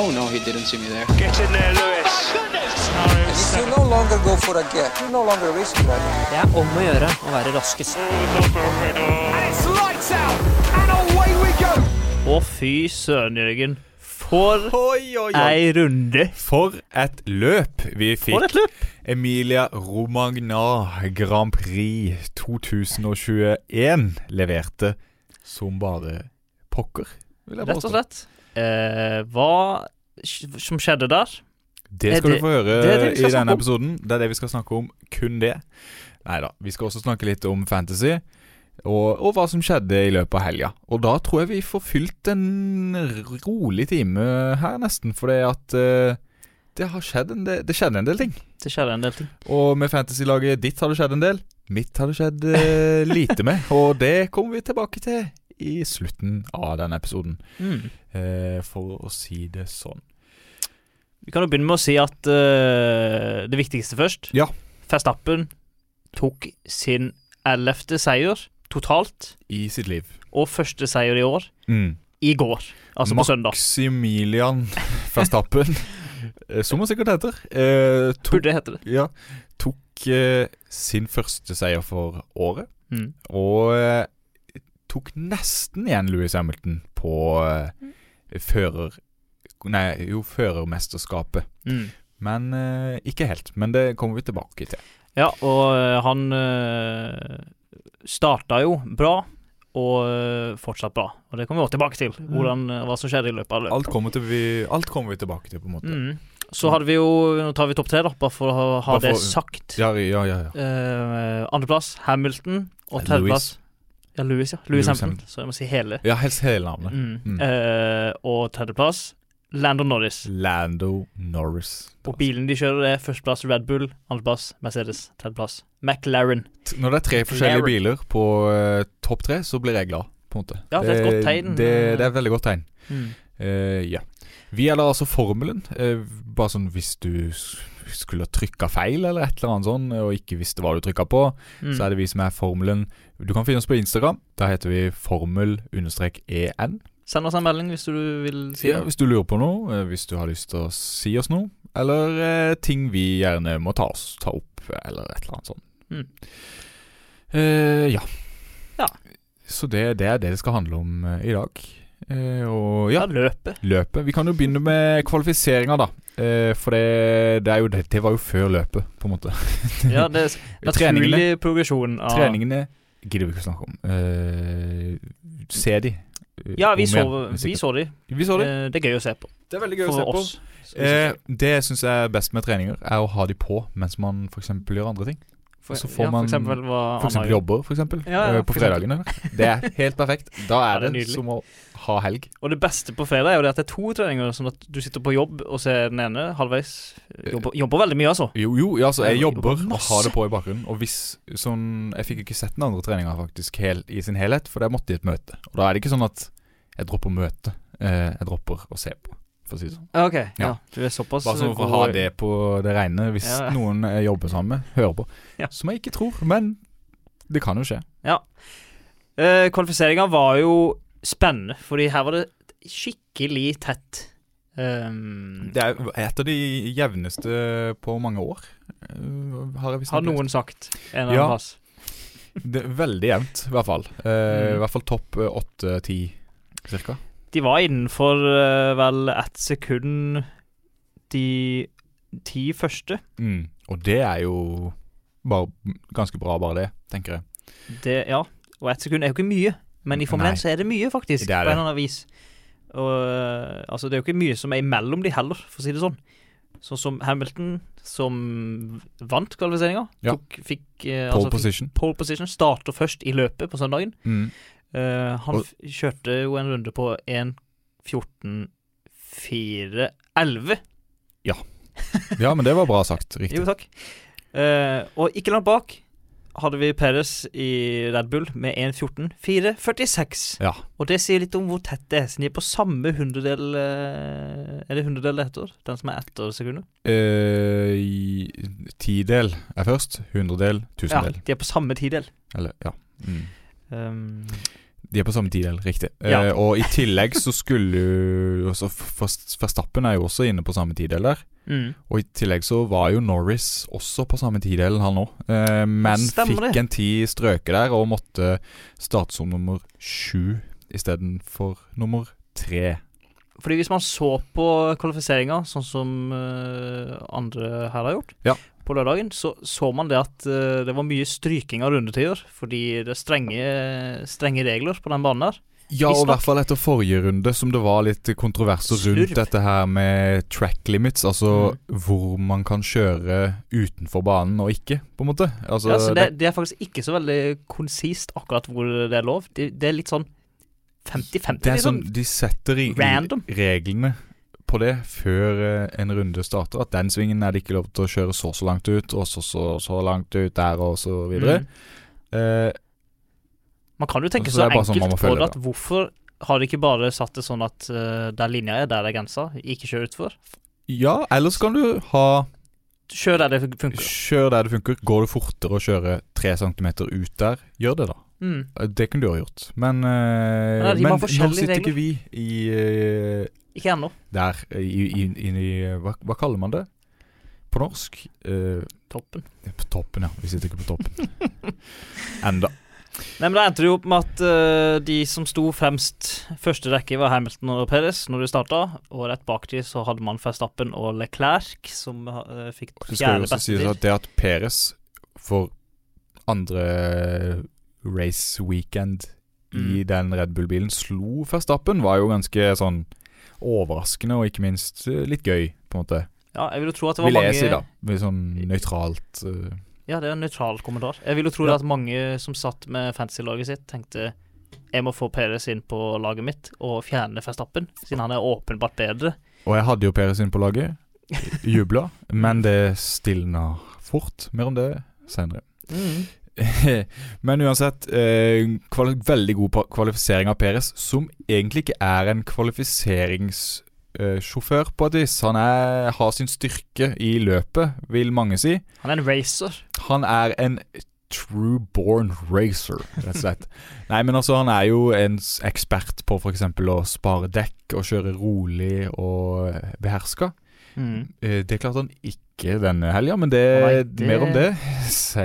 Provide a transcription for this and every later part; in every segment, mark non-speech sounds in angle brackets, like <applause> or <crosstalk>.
Oh no, he didn't see me there. Get in there, Lewis. You no longer go for a gap, you no longer risk that. Det er om å gjøre å være raskest. Å, fy søren, Jørgen. For Oi, oi, oi. ei runde. For et løp vi fikk. For et løp. Emilia Romagna Grand Prix 2021 leverte som bare pokker, Rett og slett. Eh, hva som skjedde der? Det skal det- du få høre det det i denne episoden. Det er det vi skal snakke om. Kun det. Nei da. Vi skal også snakke litt om fantasy. Og, og hva som skjedde i løpet av helga. Og da tror jeg vi får fylt en rolig time her, nesten. For det at eh, det har skjedd en del Det skjedde en del ting. Det skjedde en del ting. Og med fantasy-laget ditt har det skjedd en del. Mitt har det skjedd eh, lite med. Og det kommer vi tilbake til i slutten av denne episoden. Mm. Eh, for å si det sånn. Vi kan jo begynne med å si at eh, det viktigste først. Ja. Verstappen tok sin ellevte seier totalt, I sitt liv. og første seier i år, Mm. i går. Altså på søndag. Maximilian <laughs> Verstappen, eh, som han sikkert heter, eh, tok, Burde hete det. ja, tok eh, sin første seier for året. Mm. Og eh, tok nesten igjen Louis Hamilton på mm. fører... Nei, jo, førermesterskapet. Mm. Men eh, ikke helt. Men det kommer vi tilbake til. Ja, og eh, han starta jo bra, og eh, fortsatt bra. Og det kommer vi også tilbake til, hvordan, eh, hva som skjedde i løpet av løpet. Alt kommer, vi, alt kommer vi tilbake til, på en måte. Mm. Så hadde vi jo Nå tar vi topp tre, da, bare for å ha, for, det sagt. Ja, ja, ja. ja. Uh, Andreplass Hamilton, og tredjeplass Ja, Louis, ja. Louis, Lewis Hamilton. Så jeg må si hele. Ja, helst hele navnet. Mm. Mm. Uh, og tredjeplass Lando Norris. Lando Norris. Og bilen de kjører, er førsteplass Red Bull, andreplass Mercedes, tredjeplass McLaren. Når det er tre forskjellige McLaren. biler på uh, topp tre, så blir jeg glad, på en måte. Ja, det er et godt tegn. Det, det er et veldig godt tegn. Mm. Uh, ja. Vi gjelder altså formelen. Uh, bare sånn hvis du skulle ha trykka feil eller et eller annet sånn, og ikke visste hva du trykka på, Mm. så er det vi som er formelen. Du kan finne oss på Instagram. Da heter vi formel-en. Send oss en melding hvis du vil si Ja, hvis du lurer på noe, eh, hvis du har lyst til å si oss noe, eller eh, ting vi gjerne må ta, oss, ta opp, eller et eller annet sånt. Mm. Eh, ja. Ja. Så det, det er det det skal handle om eh, i dag. Eh, og Ja, ja, løpet. løpet. Vi kan jo begynne med kvalifiseringa, da. Eh, for det, det er jo det, det var jo før løpet, på en måte. <laughs> Ja, det er <laughs> Treningene, naturlig progresjon av treningene gidder vi ikke snakke om. Eh, se de. Ja, vi så, igjen, vi så de. Vi så de. Eh, Det er gøy å se på. Det er veldig gøy å For se på. Eh, det jeg syns er best med treninger, er å ha de på mens man f.eks. gjør andre ting. For, så får ja, man eksempel For eksempel jobber, for eksempel. Ja, ja, eh, på fredagene. Det er helt perfekt. Da <laughs> er det er det som å ha helg. Og det beste på fredag er jo det at det er to treninger, sånn at du sitter på jobb og ser den ene halvveis. Jobber, jobber veldig mye, altså. Jo, jo, altså, jeg jobber og har det på i bakgrunnen. Og hvis sånn Jeg fikk ikke sett den andre treninga faktisk hel, i sin helhet, for jeg måtte i et møte. Og da er det ikke sånn at jeg dropper møtet. Eh, jeg dropper å se på, for å si det sånn. Ok, ja. Ja. Du er såpass Bare sånn for å ha det på det rene hvis Ja, ja. noen jeg jobber sammen med, hører på. Ja. Som jeg ikke tror, men det kan jo skje. Eh, Kvalifiseringa var jo spennende, fordi her var det skikkelig tett. Um, Det er et av de jevneste på mange år. eh, har jeg visst har noen sagt en eller Ja. annen plass. Det er veldig jevnt, i hvert fall. Eh, Mm. I hvert fall topp åtte-ti, cirka. De var innenfor eh, vel ett sekund de ti første. Mm. Og det er jo bare ganske bra, bare det, tenker jeg. Det, ja. Og ett sekund er jo ikke mye, men i Formel 1 så er det mye, faktisk. Det er på en eller annen vis. Og eh, altså, det er jo ikke mye som er imellom de heller, for å si det sånn. Sånn som Hamilton, som vant kvalifiseringa, Ja. fikk eh, Pole altså, position. pole position, starter først i løpet på søndagen. Mm. Eh, han Og- kjørte jo en runde på 1.14,4,11. Ja, Ja, men det var bra sagt. <laughs> Riktig. Jo, takk. Uh, og ikke langt bak hadde vi Perez i Red Bull med 1.14,4,46. Ja. Og det sier litt om hvor tett det er. Så de er på samme hundredel eh, Er det hundredel det heter? Den som er etter sekundet? Eh, tidel er først. Hundredel, tusendel. Ja, de er på samme tidel. Eller, ja. Mm. Um, De er på samme tidel, riktig. Ja. Eh, og i tillegg så skulle jo Verstappen er jo også inne på samme tidel der. Mm. Og i tillegg så var jo Norris også på samme tidel, han òg. Eh, men Stemmer fikk det. en tid strøket der og måtte starte som nummer sju istedenfor nummer tre. Fordi hvis man så på kvalifiseringa, sånn som uh, andre her har gjort, Ja. På lørdagen, så så man det at eh, det var mye stryking av rundetider, fordi det er strenge, strenge regler på den banen der. Ja, og i hvert fall etter forrige runde, som det var litt kontroverser rundt Slurv. dette her med track limits, altså Mm. hvor man kan kjøre utenfor banen og ikke, på en måte. Altså, ja, så det, det er faktisk ikke så veldig konsist akkurat hvor det er lov. Det, det er litt sånn 50-50, det er liksom. sånn, De setter i reglene på det før eh, en runde starter. At den svingen er det ikke lov til å kjøre så så langt ut, og så så, så langt ut der, og så videre. Mm. Eh, Man kan jo tenke Så så, det sånn enkelt må på det at hvorfor har de ikke bare satt det sånn at uh, der linja er, der er grensa, ikke kjør utfor? ja, ellers kan du ha Kjør der det funker. Kjør der det funker. Går det fortere å kjøre tre centimeter ut der, gjør det, da. Mm. Det kunne du ha gjort. Men, uh, men, men nå sitter ikke vi i eh, Ikke ennå. der inni i, i, i hva, hva kaller man det? På norsk? Uh, Toppen. på toppen, ja. Vi sitter ikke på toppen. <laughs> Enda. Nei, men Da endte det jo opp med at uh, de som sto fremst første rekke, var Hamilton og Perez når de starta. Og rett bak de så hadde man Verstappen og Leclerc, som uh, fikk fjerde beste tid. Si at det at Peres for andre race weekend i Mm. den Red Bull-bilen slo Verstappen, var jo ganske sånn overraskende, og ikke minst eh, litt gøy, på en måte. Ja, jeg vil jo tro at det var Vil jeg mange si, da. Med sånn nøytralt Uh... Ja, det er en nøytral kommentar. Jeg vil jo tro Ja. at mange som satt med fantasy-laget sitt, tenkte jeg må få Peres inn på laget mitt og fjerne Verstappen, siden han er åpenbart bedre. Og jeg hadde jo Peres inn på laget. Jubla. <laughs> men det stilna fort. Mer om det seinere. <laughs> Men uansett, eh, veldig god kvalifisering av Peres, som egentlig ikke er en kvalifiseringssjåfør på et vis. Han er, har sin styrke i løpet, vil mange si. Han er en racer. Han er en true born racer, rett og slett. <laughs> Nei, men altså, han er jo en ekspert på f.eks. å spare dekk og kjøre rolig og beherska. Mm. Eh, Det klarte han ikke denne helga, men det, nei, det- mer om det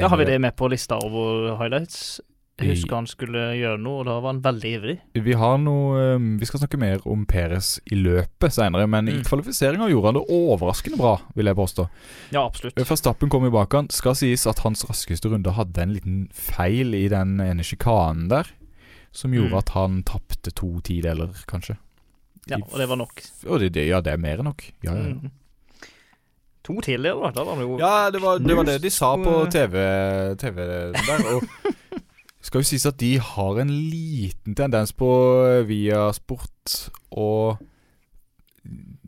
Ja, Har vi det med på lista over highlights? Jeg husker han skulle gjøre noe, og da var han veldig ivrig. Vi har noe um, Vi skal snakke mer om Peres i løpet senere, men i Mm. kvalifiseringa gjorde han det overraskende bra, vil jeg påstå. Ja, absolutt. Verstappen kom i bak han. Skal sies at hans raskeste runde hadde en liten feil i den ene sjikanen der, som gjorde Mm. at han tapte to tideler, kanskje. Ja, og det var nok. Og det, det, ja, det er mer enn nok. Ja, ja, ja. Mm. To tidligere, da. Var det jo Ja, det var, det var det de sa på TV, TV der. Og skal jo sies at de har en liten tendens på via sport og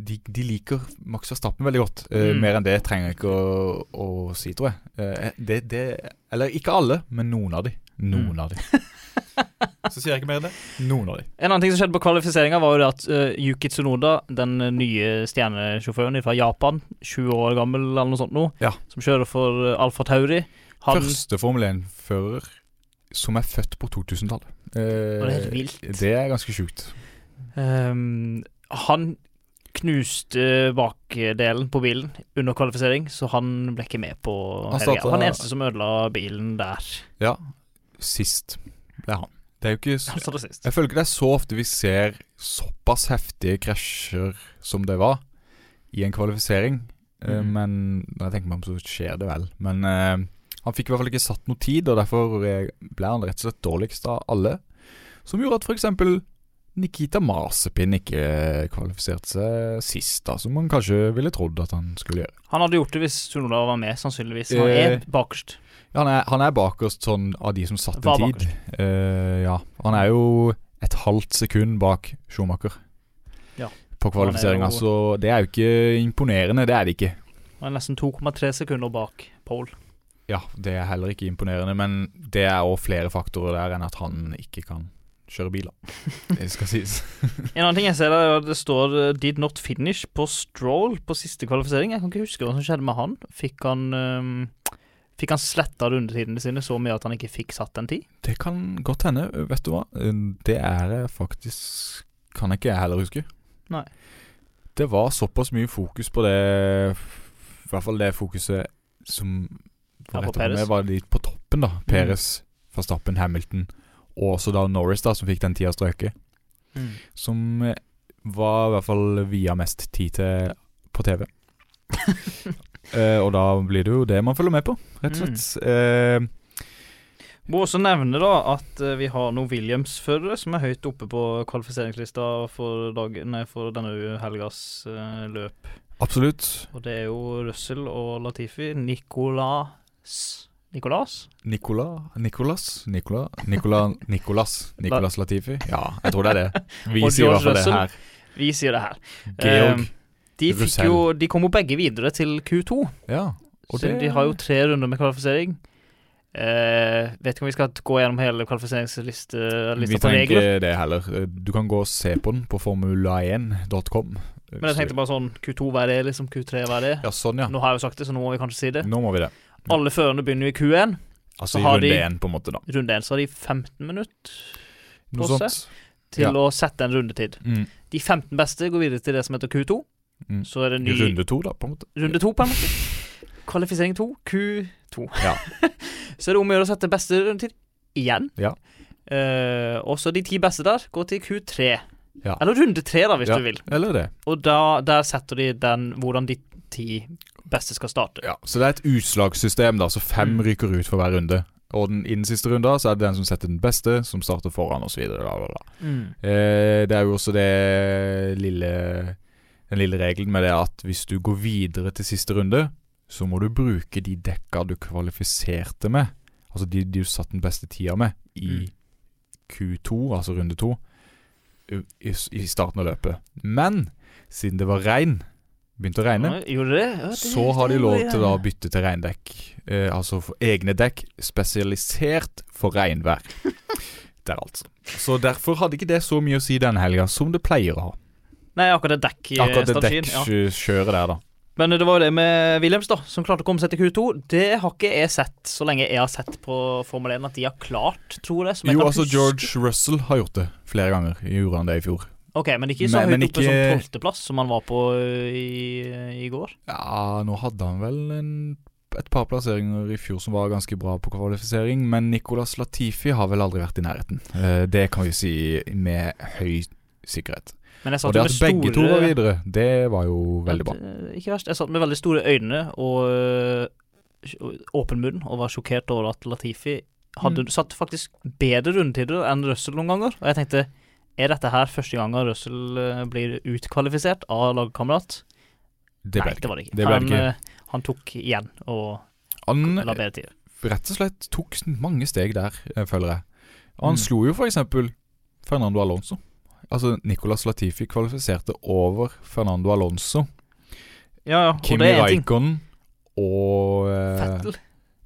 de, de liker Max Verstappen veldig godt. Eh, Mm. Mer enn det trenger jeg ikke å, å si, tror jeg. Eh, det, det, eller ikke alle, men noen av de. Noen Mm. av de. <laughs> Så sier jeg ikke mer enn det. Noen av de. En annen ting som skjedde på kvalifiseringa, var jo det at uh, Yuki Tsunoda, den eh, nye stjernesjåføren fra Japan, 20 år gammel eller noe sånt nå, Ja. som kjører for uh, Alfa Tauri han, Første Formel 1-fører som er født på 2000-tallet. Uh, det er helt Eh, vilt. det er ganske sjukt. Um, Han knuste bakdelen på bilen under kvalifisering, så han ble ikke med på Han helga. Han er eneste som ødela bilen der. Ja, sist. Er han. Det er jo ikke så. Jeg føler ikke det er så ofte vi ser såpass heftige krasjer som det var i en kvalifisering. Mm. Men når jeg tenker meg om, så skjer det vel. Men uh, han fikk i hvert fall ikke satt noe tid, og derfor eh, ble han rett og slett dårligst av alle. Som gjorde at f.eks. Nikita Masepin ikke kvalifiserte seg sist, da, som man kanskje ville trodd at han skulle gjøre. Han hadde gjort det hvis Tsunoda var med, sannsynligvis. Han Eh, er bakerst. Ja, han, er, han er bakerst sånn av de som satte Var en tid. Uh, ja, han er jo et halvt sekund bak Schumacher Ja. på kvalifiseringa, er så det er jo ikke imponerende. Det er det ikke. Han er nesten 2,3 sekunder bak Pole. Ja, det er heller ikke imponerende, men det er òg flere faktorer der enn at han ikke kan kjøre biler. <laughs> Det skal sies. En annen ting jeg ser der, er det står uh, 'did not finish' på Stroll på siste kvalifisering. Jeg kan ikke huske hva som skjedde med han. Fikk han um, Fikk han sletta rundetidene sine så mye at han ikke fikk satt en tid? Det kan godt hende. Vet du hva? Det er jeg faktisk Kan jeg ikke heller huske. Nei. Det var såpass mye fokus på det I hvert fall det fokuset som Ja, var på rett og slett var litt på toppen, da. Perez, Verstappen, Hamilton og også da Norris, da, som fikk den tida strøket. Som eh, var i hvert fall via mest tid til på TV. <laughs> Eh, og da blir det jo det man følger med på, rett og slett. Eh, Må også nevne da at eh, vi har noen Williams-førere som er høyt oppe på kvalifiseringslista for, dag, nei, for denne helgas eh, løp. absolutt. Og det er jo Russell og Latifi. Nicolas Nicolas? Nicola Nicolas Nicola Nicola Nicolas <laughs> Nicolas Latifi? Ja, jeg tror det er det. <laughs> Vi sier i hvert fall det her. Vi sier det her. Georg. Eh, de, jo, de kom jo begge videre til Q2. Ja. Og så det- de har jo tre runder med kvalifisering. Eh, vet ikke om vi skal gå gjennom hele kvalifiseringslista Vi trenger det heller. Du kan gå og se på den på formula1.com. Men jeg tenkte bare sånn Q2 hva er det, liksom Q3 hva er det? Ja, sånn, ja. Nå har jeg jo sagt det, så nå må vi kanskje si det. Nå må vi det. Alle førerne begynner jo i Q1. Altså i runde de- én, på en måte, da. Runde 1 så har de 15 minutter Noe sånt. til Ja. å sette en rundetid. Mm. De 15 beste går videre til det som heter Q2. Mm. Så er det ny Runde to, da, på en måte. runde 2, på en måte. <laughs> Kvalifisering 2, Q2. Ja. <laughs> så er det om å gjøre å sette beste rundetid igjen. Ja. Uh, og så de ti beste der går til Q3. Ja. Eller runde 3, da, hvis du vil. Eller det. Og da, der setter de den hvordan de ti beste skal starte. Ja, Så det er et utslagssystem, da. Så fem Mm. ryker ut for hver runde. Og den, innen siste runde så er det den som setter den beste, som starter foran, osv. Mm. Eh, det er jo også det lille Den lille regelen med det at hvis du går videre til siste runde, så må du bruke de dekka du kvalifiserte med. Altså de, de du satt den beste tida med i Mm. Q2, altså runde to, i, i starten av løpet. Men siden det var regn, begynte å regne, Ja, det? Ja, det så har de lov til å bytte til regndekk. Eh, altså for egne dekk spesialisert for regnvær. <laughs> Der, altså. Så derfor hadde ikke det så mye å si denne helga som det pleier å ha. Nei, akkurat det Akkurat det dekkstrategien. Ja. der, da. Men det var jo det med Williams, da, som klarte å komme seg til Q2. Det har ikke jeg sett så lenge jeg har sett på Formel 1 at de har klart, tror jeg. Jo, altså huske. George Russell har gjort det flere ganger. Gjorde han det i fjor? Ok, men ikke så Men- men høyt oppe ikke- som tolvteplass, som han var på i, i går. Ja, nå hadde han vel en, et par plasseringer i fjor som var ganske bra på kvalifisering, men Nicolas Latifi har vel aldri vært i nærheten. Eh, det kan vi si med høy sikkerhet. Men jeg Og det at med begge to var videre, det var jo veldig bra. Eh, Ikke verst. Jeg satt med veldig store øyne og åpen munn og var sjokkert over at Latifi hadde Mm. satt faktisk bedre rundetider enn Russell noen ganger. Og jeg tenkte er dette her første gangen Russell blir utkvalifisert av lagkamerat? Det ble Nei, det det var det ikke. Det han, ikke. han tok igjen og Han la bedre tider. rett og slett tok mange steg der, eh, føler jeg. Han Mm. slo jo for eksempel Fernando Alonso. Altså, Nicolas Latifi kvalifiserte over Fernando Alonso. Ja, ja, og Kimi er ting. Og eh, Fettel.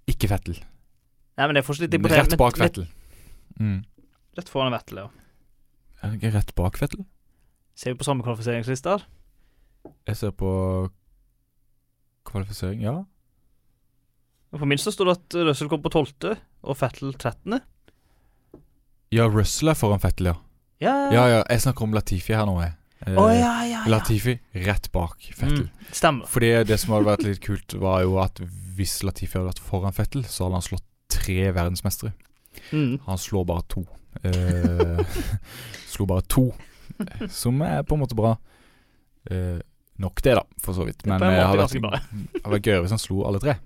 Ikke Fettel. Nei, men det er fortsatt litt imponerende. Rett bak Fettel. Mm. Rett foran Vettel, ja. Er det ikke rett bak Fettel? Ser vi på samme kvalifiseringsliste? Jeg ser på kvalifisering, ja. På min så står det at Russell kom på 12., og Fettel 13. Ja, Russell er foran Fettel, ja. Ja, Ja, ja, jeg snakker om Latifi her nå, jeg. Eh, oh, ja, ja, ja. Latifi rett bak Fettel. Mm, stemmer. Fordi det som hadde vært litt kult, var jo at hvis Latifi hadde vært foran Fettel, så hadde han slått tre verdensmestere. Mm. Han slår bare to. Eh, <laughs> slo bare to, som er på en måte bra. Eh, nok det, da, for så vidt. Men det måte hadde vært, hadde vært gøyere hvis han slo alle tre.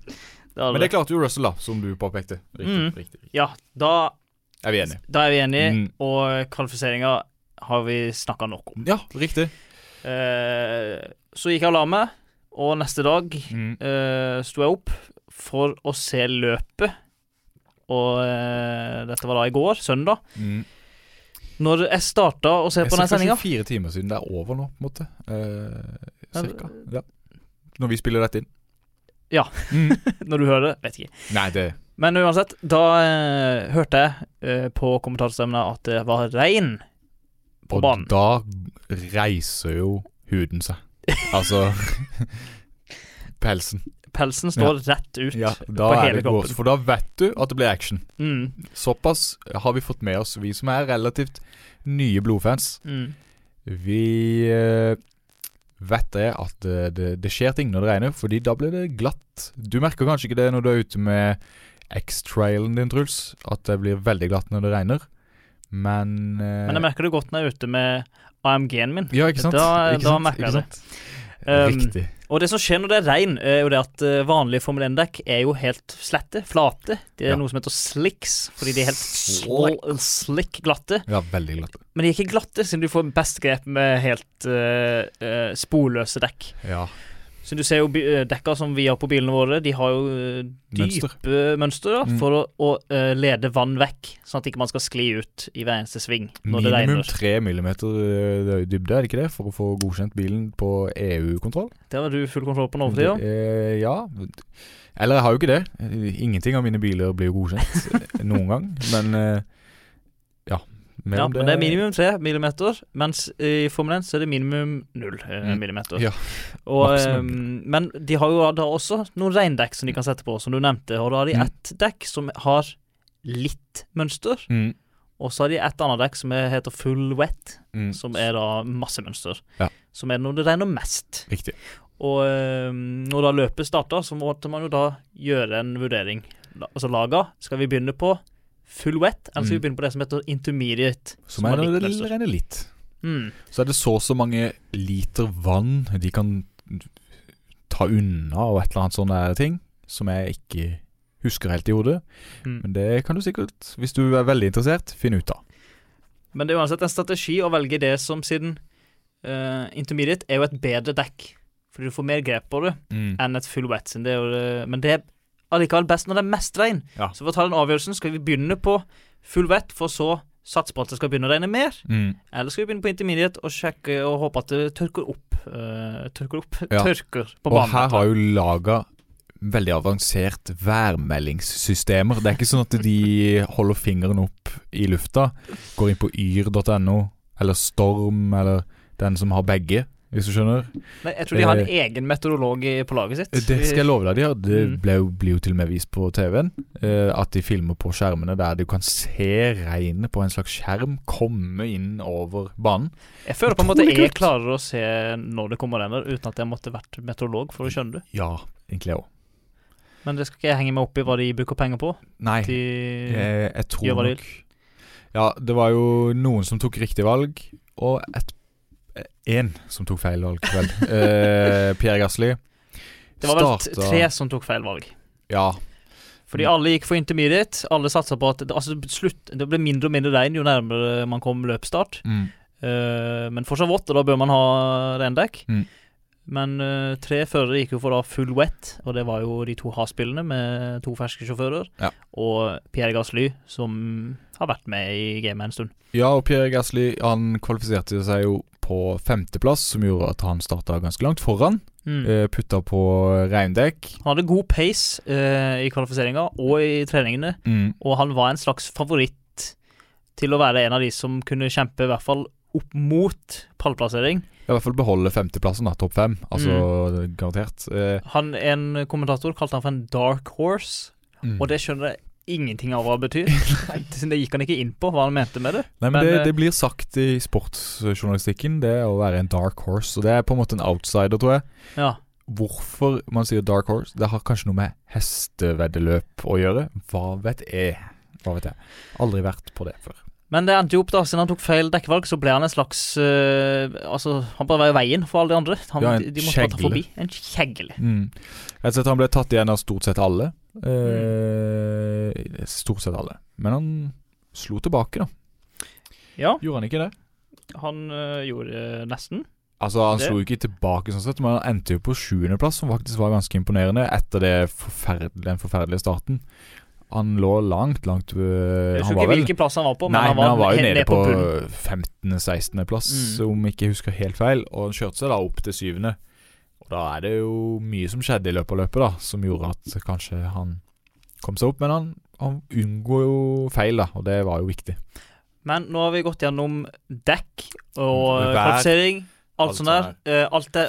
Det Men det det. klarte jo Russell, da, som du påpekte. Riktig. Mm. riktig, riktig. Ja, da, Er vi enige? da er vi enige, Mm. og kvalifiseringa har vi snakka nok om. Ja, riktig. Eh, så gikk jeg og la meg, og neste dag Mm. eh, sto jeg opp for å se løpet. Og eh, dette var da i går, søndag. Mm. Når jeg starta å se Jeg på den sendinga fire timer siden det er over nå, på en måte. Eh, cirka. Ja. Når vi spiller dette inn. Ja. Mm. <laughs> Når du hører det, vet ikke. Nei, det Men uansett, da eh, hørte jeg eh, på kommentarstemmene at det var regn på Og banen. da reiser jo huden seg. Altså <laughs> Pelsen. pelsen står rett ut Ja, da på er hele det gås, kroppen. for da vet du at det blir action. Mm, Såpass har vi fått med oss, vi som er relativt nye blodfans. mm. Vi eh, vet det at det, det, det skjer ting når det regner, fordi da blir det glatt. Du merker kanskje ikke det når du er ute med X-trailen din, Truls, at det blir veldig glatt når det regner, men eh, Men jeg merker det godt når jeg er ute med AMG-en min. Ja, ikke sant? Da- ikke da sant? merker jeg det. Um, Riktig. Og det som skjer når det er regn, er jo det at eh, vanlige Formel 1-dekk er jo helt slette, flate. Det er Ja. noe som heter slicks, fordi de er helt sl slick glatte. Ja, veldig glatte. Men de er ikke glatte, siden du får best grep med helt uh, uh, sporløse dekk. Ja. Så du ser jo eh, dekka som vi har på bilene våre, de har jo dype Mønster. mønster da, Mm. for å, å eh, lede vann vekk, sånn at ikke man skal skli ut i hver eneste sving når det Minimum regner. tre millimeter eh, dybde, er det ikke det? For å få godkjent bilen på EU-kontroll? Det har du full kontroll på nå for tida. Eh, ja. Eller jeg har jo ikke det. Ingenting av mine biler blir jo godkjent <laughs> eh, noen gang. Men eh, ja. Men det er minimum 3 millimeter, mens i Formel 1 så er det minimum 0 eh, Mm. millimeter. Ja, Og, maksimum. eh, men de har jo da også noen reindekk som de kan sette på, som du nevnte. Og da har de Mm. ett dekk som har litt mønster, Mm, og så har de et annet dekk som er, heter full wet, mm. som er da masse mønster. Ja. Som er når det regner mest. Riktig. Og eh, når da løpet starter, så måtte man jo da gjøre en vurdering. Altså laga, skal vi begynne på full wet, eller skal Mm. vi begynne på det som heter intermediate? Som er litt det regner litt. Mm. Så er det så og så mange liter vann de kan ta unna, og et eller annet sånne ting, som jeg ikke husker helt i hodet. Mm. Men det kan du sikkert, hvis du er veldig interessert, finne ut av. Men det er uansett en strategi å velge det som siden uh, intermediate er jo et bedre dekk. Fordi du får mer grep på det Mm. enn et full wet. Det er det- men det er allikevel best når det er mest regn. Ja. Så for å ta den avgjørelsen, skal vi begynne på full vett, for så satse på at det skal begynne å regne mer? Mm. Eller skal vi begynne på intermediate og sjekke og håpe at det tørker opp? Uh, tørker opp? Ja. Tørker på banen. Og her har jo laga veldig avansert værmeldingssystemer. Det er ikke sånn at de holder fingeren opp i lufta, går inn på yr.no, eller Storm, eller den som har begge, hvis du skjønner. Nei, jeg tror de har en egen meteorolog på laget sitt. Det skal jeg love deg, de har. Det Mm. ble blir jo til og med vist på TV-en. Eh, at de filmer på skjermene der du kan se regnet på en slags skjerm komme inn over banen. Jeg føler på en måte jeg klarer å se når det kommer regner, uten at jeg måtte vært meteorolog for å skjønne det. Ja, egentlig jeg òg. Men det skal ikke jeg henge meg opp i hva de bruker penger på. Nei, De, jeg, jeg tror nok Ja, det var jo noen som tok riktig valg, og et én som tok feil valg, vel. eh, Pierre Gasli. det var vel starta- tre som tok feil valg. Ja. Fordi alle gikk for intermediate. Alle satsa på at altså, slutt, det ble mindre og mindre regn jo nærmere man kom løpsstart. Mm. Eh, men fortsatt vått, og da bør man ha rendekk. Mm. Men uh, tre førere gikk jo for da full wet, og det var jo de to Has-bilene med to ferske sjåfører. Ja. Og Pierre Gasly, som har vært med i gamet en stund. Ja, og Pierre Gasly han kvalifiserte seg jo på femteplass, som gjorde at han starta ganske langt foran. Mm. Eh, putta på regndekk. Han hadde god pace eh, i kvalifiseringa og i treningene, Mm. og han var en slags favoritt til å være en av de som kunne kjempe i hvert fall opp mot pallplassering. I hvert fall beholde femteplassen, da. Topp fem. Altså Mm. garantert. Eh, Han, En kommentator kalte han for en dark horse, mm. og det skjønner jeg ingenting av hva det betyr. <laughs> det gikk han ikke inn på, hva han mente med det. Nei, men, men, det, eh, det blir sagt i sportsjournalistikken, det å være en dark horse. Og det er på en måte en outsider, tror jeg. Ja, Hvorfor man sier dark horse, det har kanskje noe med hesteveddeløp å gjøre. Hva vet jeg? Hva vet jeg. Aldri vært på det før. Men det endte jo opp, da, siden han tok feil dekkvalg, så ble han en slags eh, Altså, han bare var i veien for alle de andre. Han, Ja, en de, de måtte bare ta kjegle. forbi. En kjegle. Mm. Rett og slett han ble tatt igjen av stort sett alle. Eh, Stort sett alle. Men han slo tilbake, da. Ja, Gjorde han ikke det? han øh, gjorde nesten. Altså, han Det- slo ikke tilbake, sånn sett men han endte jo på sjuendeplass, som faktisk var ganske imponerende etter det forferdel- den forferdelige starten. Han lå langt, langt øh, Jeg Han husker ikke vel hvilken plass han var på, men, Nei, han, var men han var jo nede på bunnen. 15.-16.-plass, Mm. om ikke jeg husker helt feil. Og han kjørte seg da opp til syvende. Og da er det jo mye som skjedde i løpet av løpet, da, som gjorde at kanskje han kom seg opp. Men han, han unngår jo feil, da, og det var jo viktig. Men nå har vi gått gjennom dekk og Vær. kvalifisering, alt Alt sånn der. Eh, alt det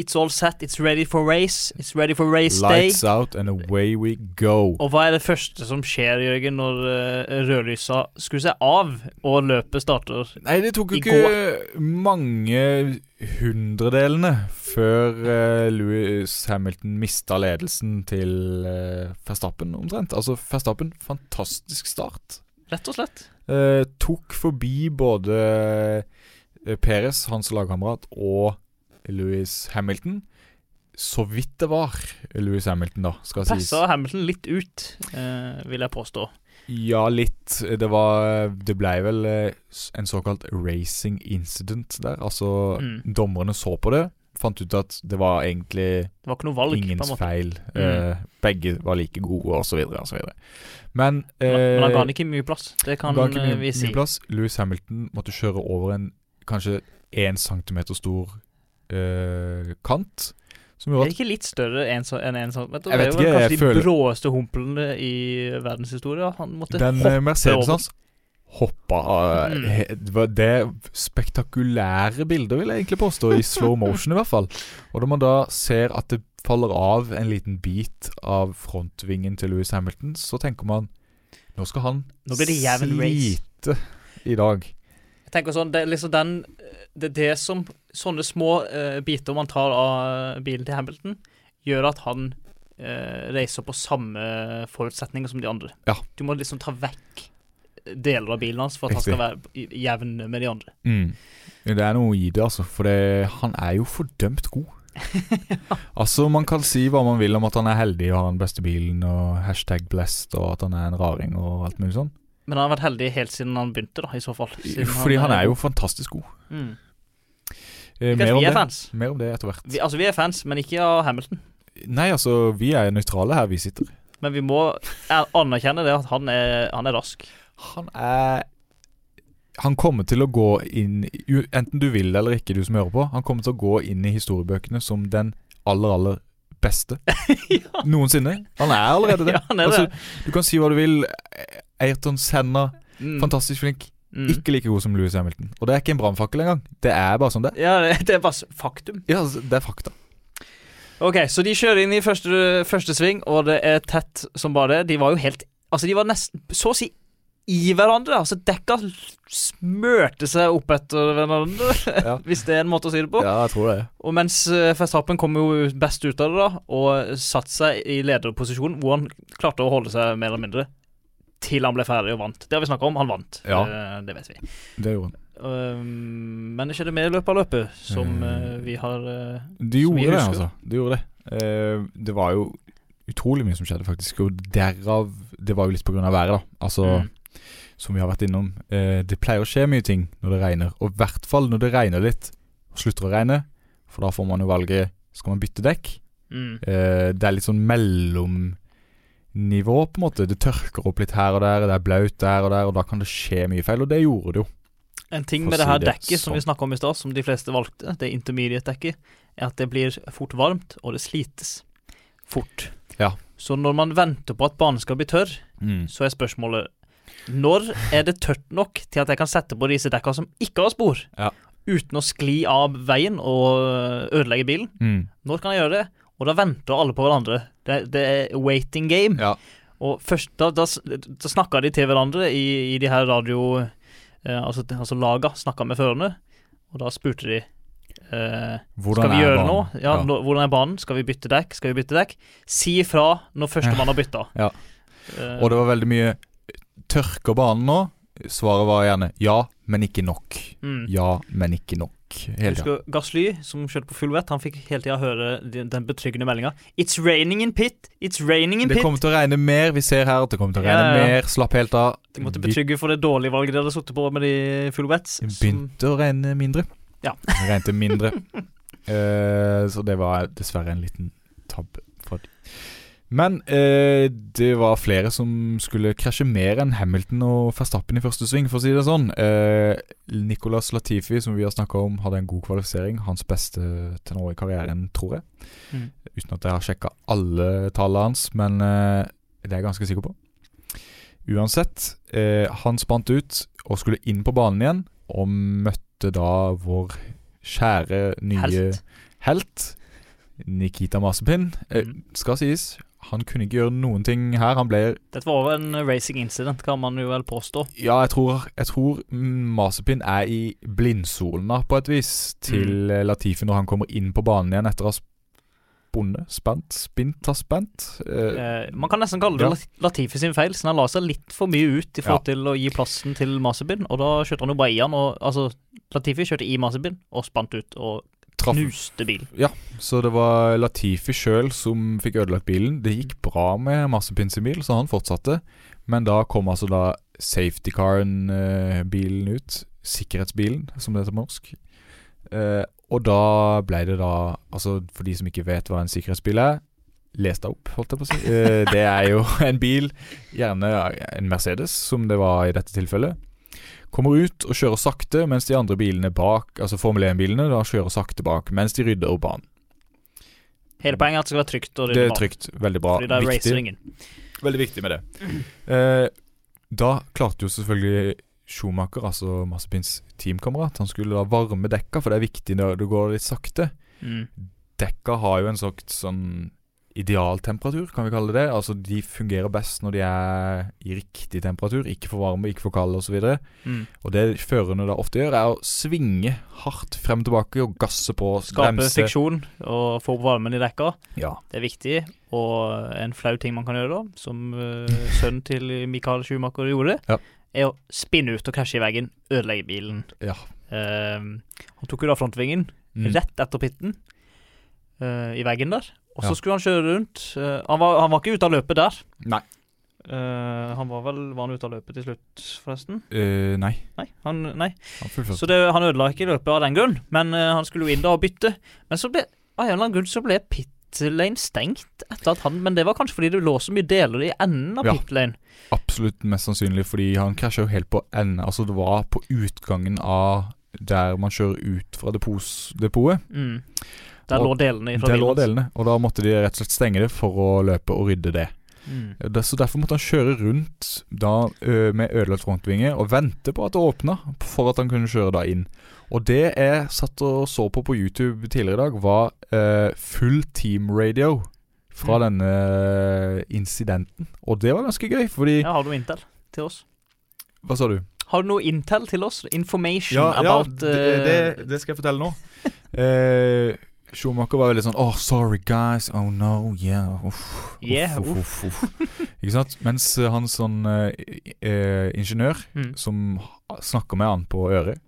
It's all set, it's ready for race, it's ready for race day. Lights out and away we go. Og hva er det første som skjer, Jørgen, når uh, rødlysa skrur seg av og løpet starter? Nei, det tok jo ikke ikke mange hundredelene før uh, Louis Hamilton mista ledelsen til uh, Verstappen, omtrent. Altså, Verstappen, fantastisk start. Rett og slett. Eh, tok forbi både eh, Perez, hans lagkamerat, og Louis Hamilton. Så vidt det var Louis Hamilton, da, skal sies. Passa Hamilton litt ut, eh, vil jeg påstå. Ja, litt. Det var Det ble vel eh, en såkalt racing incident der. Altså, Mm. dommerne så på det, fant ut at det var egentlig Det var valg. ingens feil. Mm. Eh, begge var like gode, og så videre, og så videre. Men, Men, men han ga eh, han ikke mye plass. Det kan eh, mye, vi si. Louis Hamilton måtte kjøre over en kanskje én centimeter stor eh, kant. Som Er det ikke litt større enn en centimeter? Jeg Det vet er jo ikke, kanskje jeg de føler- bråeste humplene i verdenshistoria. Han måtte den hoppe eh, Mercedesen over. hans hoppa eh, Mm. he- Det var det spektakulære bilder, vil jeg egentlig påstå, i slow motion i hvert fall. Og når man da ser at det faller av en liten bit av frontvingen til Louis Hamilton, så tenker man Nå skal han Nå blir det jevn race. slite i dag. Jeg tenker sånn, Det er liksom den Det det som Sånne små uh, biter man tar av bilen til Hamilton, gjør at han uh, reiser på samme forutsetninger som de andre. Ja. Du må liksom ta vekk deler av bilen hans for at han skal være jevn med de andre. Mm. Det er noe i det, altså. For det, han er jo fordømt god. <laughs> Altså, Man kan si hva man vil om at han er heldig og har den beste bilen, og hashtag blessed, og at han er en raring og alt mulig sånn. Men han har vært heldig helt siden han begynte, da, i så fall. Fordi han er jo fantastisk god. mm. Eh, mer, om vi er det, mer om det etter hvert. Vi, altså, vi er fans, men ikke av Hamilton. Nei, altså, vi er nøytrale her vi sitter. Men vi må er- anerkjenne det at han er, han er rask. Han er Han kommer til å gå inn Enten du vil det eller ikke, du som hører på. Han kommer til å gå inn i historiebøkene som den aller, aller beste <laughs> ja. noensinne. Han er allerede <laughs> det. ja, han er Altså, det. Du kan si hva du vil. Ayrton Senna, Mm. fantastisk flink. Mm. Ikke like god som Louis Hamilton. Og det er ikke en brannfakkel engang. Det er bare sånn det. Ja, det, er bare faktum. Ja, altså, det er fakta. Ok, så de kjører inn i første, første sving, og det er tett som bare det. De var jo helt Altså, de var nesten så å si i hverandre. Altså, dekka smørte seg opp etter hverandre, <laughs> Ja. hvis det er en måte å si det på. Ja, jeg tror det. Og mens uh, Verstappen kom jo best ut av det, da, og satte seg i lederposisjon, hvor han klarte å holde seg mer eller mindre til han ble ferdig og vant. Det har vi snakka om. Han vant. Ja. Det vet vi. Det gjorde han. Um, men det skjedde med i løpet av løpet, som eh, vi har uh, De gjorde det, altså. De gjorde det. Uh, det var jo utrolig mye som skjedde, faktisk. Og derav Det var jo litt på grunn av været, da. Altså, mm. som vi har vært innom. Det pleier å skje mye ting når det regner. Og i hvert fall når det regner litt, og slutter å regne. For da får man jo valget Skal man bytte dekk. Mm. Det er litt sånn mellomnivå, på en måte. Det tørker opp litt her og der, det er blaut der og der, og da kan det skje mye feil. Og det gjorde det jo. En ting med det her dekket som vi sånn. snakka om i stad, som de fleste valgte, det intermediate-dekket, er at det blir fort varmt, og det slites fort. Ja. Så når man venter på at banen skal bli tørr, så er spørsmålet Når er det tørt nok til at jeg kan sette på disse dekka som ikke har spor, Ja. uten å skli av veien og ødelegge bilen? Mm. Når kan jeg gjøre det? Og da venter alle på hverandre. Det, det er waiting game. Ja. Og først, da, da, da snakka de til hverandre i, i de her radio... Eh, altså, altså laga snakka med førerne, og da spurte de eh, Skal vi gjøre banen? nå? Ja, nå? Hvordan er banen? Skal vi bytte dekk? Skal vi bytte dekk? Si ifra når førstemann har bytta. Ja. Eh, Og det var veldig mye Tørker banen nå? Svaret var gjerne ja, men ikke nok. mm. Ja, men ikke nok. Hele tida. Gasly, som kjørte på full vett, han fikk hele tida høre den, betryggende meldinga. It's raining in pit! It's raining in Det pit! kommer til å regne mer. Vi ser her at det kommer til å regne Ja, ja, mer. Slapp helt av. De måtte betrygge for det dårlige valget de hadde sittet på med de full wets. Det som- begynte å regne mindre. Ja. Det regnet mindre. uh, <laughs> så det var dessverre en liten tabbe. fra de. Men eh, det var flere som skulle krasje mer enn Hamilton og Verstappen i første sving, for å si det sånn. Eh, Nicolas Latifi, som vi har snakka om, hadde en god kvalifisering. Hans beste til nå i karrieren, tror jeg. Mm. Uten at jeg har sjekka alle tallene hans, men eh, det er jeg ganske sikker på. Uansett, eh, han spant ut og skulle inn på banen igjen, og møtte da vår kjære nye Helt. helt, Nikita Masepin. Eh, Mm. skal sies, han kunne ikke gjøre noen ting her. Han ble Dette var en racing incident, kan man jo vel påstå. Ja, jeg tror, jeg tror Masepin er i blindsonen på et vis til mm. Latifi når han kommer inn på banen igjen etter å ha spunnet, spent, spint, har spent. Eh, Eh, man kan nesten kalle det Ja. Latifi sin feil, siden han la seg litt for mye ut i forhold til å gi plassen til Masebin, og da kjørte han jo bare i han, og altså Latifi kjørte i Masebin og spant ut og knuste Ja, Så det var Latifi sjøl som fikk ødelagt bilen. Det gikk bra med Masepin sin bil, så han fortsatte. Men da kom altså da safety caren-bilen ut. Sikkerhetsbilen, som det heter på norsk. Eh, og da ble det da Altså, for de som ikke vet hva en sikkerhetsbil er Les deg opp, holdt jeg på å si. Eh, det er jo <laughs> en bil, gjerne en Mercedes, som det var i dette tilfellet. Kommer ut og kjører sakte, mens de andre bilene bak, altså Formel 1-bilene, da kjører sakte bak, mens de rydder banen. Hele poenget er at det skal være trygt. Og Det er trygt. Veldig bra. Fordi det er Viktig. racerringen. Veldig viktig med det. <clears throat> Eh, da klarte jo selvfølgelig Schumacher, altså Massepins teamkamerat, han skulle da varme dekka, for det er viktig når det går litt sakte. Mm. Dekka har jo en slags sånn idealtemperatur, kan vi kalle det. Altså De fungerer best når de er i riktig temperatur, ikke for varme, ikke for kalde osv. Og, Mm. og det førerne da ofte gjør, er å svinge hardt frem og tilbake og gasse på, Skape bremse. fiksjon og få varmen i dekka. Ja. Det er viktig, og en flau ting man kan gjøre da, som uh, <laughs> sønnen til Michael Schumacher gjorde, Ja. er å spinne ut og krasje i veggen, ødelegge bilen. Ja. Uh, han tok jo da frontvingen Mm. rett etter pitten eh, i veggen der, og så Ja. skulle han kjøre rundt. Uh, han, var, han var ikke ute av løpet der. Nei. Uh, han var vel Var han ute av løpet til slutt, forresten? Nei. Nei. Han, nei. Han. Så det, han ødela ikke løpet av den grunn, men han skulle jo inn da og bytte. Men så ble av en eller annen grunn så ble pit lane stengt etter at han Men det var kanskje fordi det lå så mye deler i enden av Ja. pit lane. Absolutt mest sannsynlig, fordi han krasja jo helt på enden. Altså, det var på utgangen av der man kjører ut fra depotet. Mm. Der Og lå delene fra Der lå delene, og da måtte de rett og slett stenge det for å løpe og rydde det. Mm. Så Derfor måtte han kjøre rundt da med ødelagt frontvinge og vente på at det åpna, for at han kunne kjøre da inn. Og det jeg satt og så på på YouTube tidligere i dag, var eh, full team radio fra Mm. denne incidenten. Og det var ganske gøy, fordi Ja, har du noe Intel til oss? Hva sa du? Har du noe Intel til oss? Information Ja, ja about det, eh, det, det skal jeg fortelle nå. <laughs> eh, Schumacher var veldig sånn Oh, sorry guys. Oh no, yeah. Uff. Yeah, uff, uff, uff, Ikke sant? Mens eh, han sånn uh, ingeniør mm. som snakker med han på øret,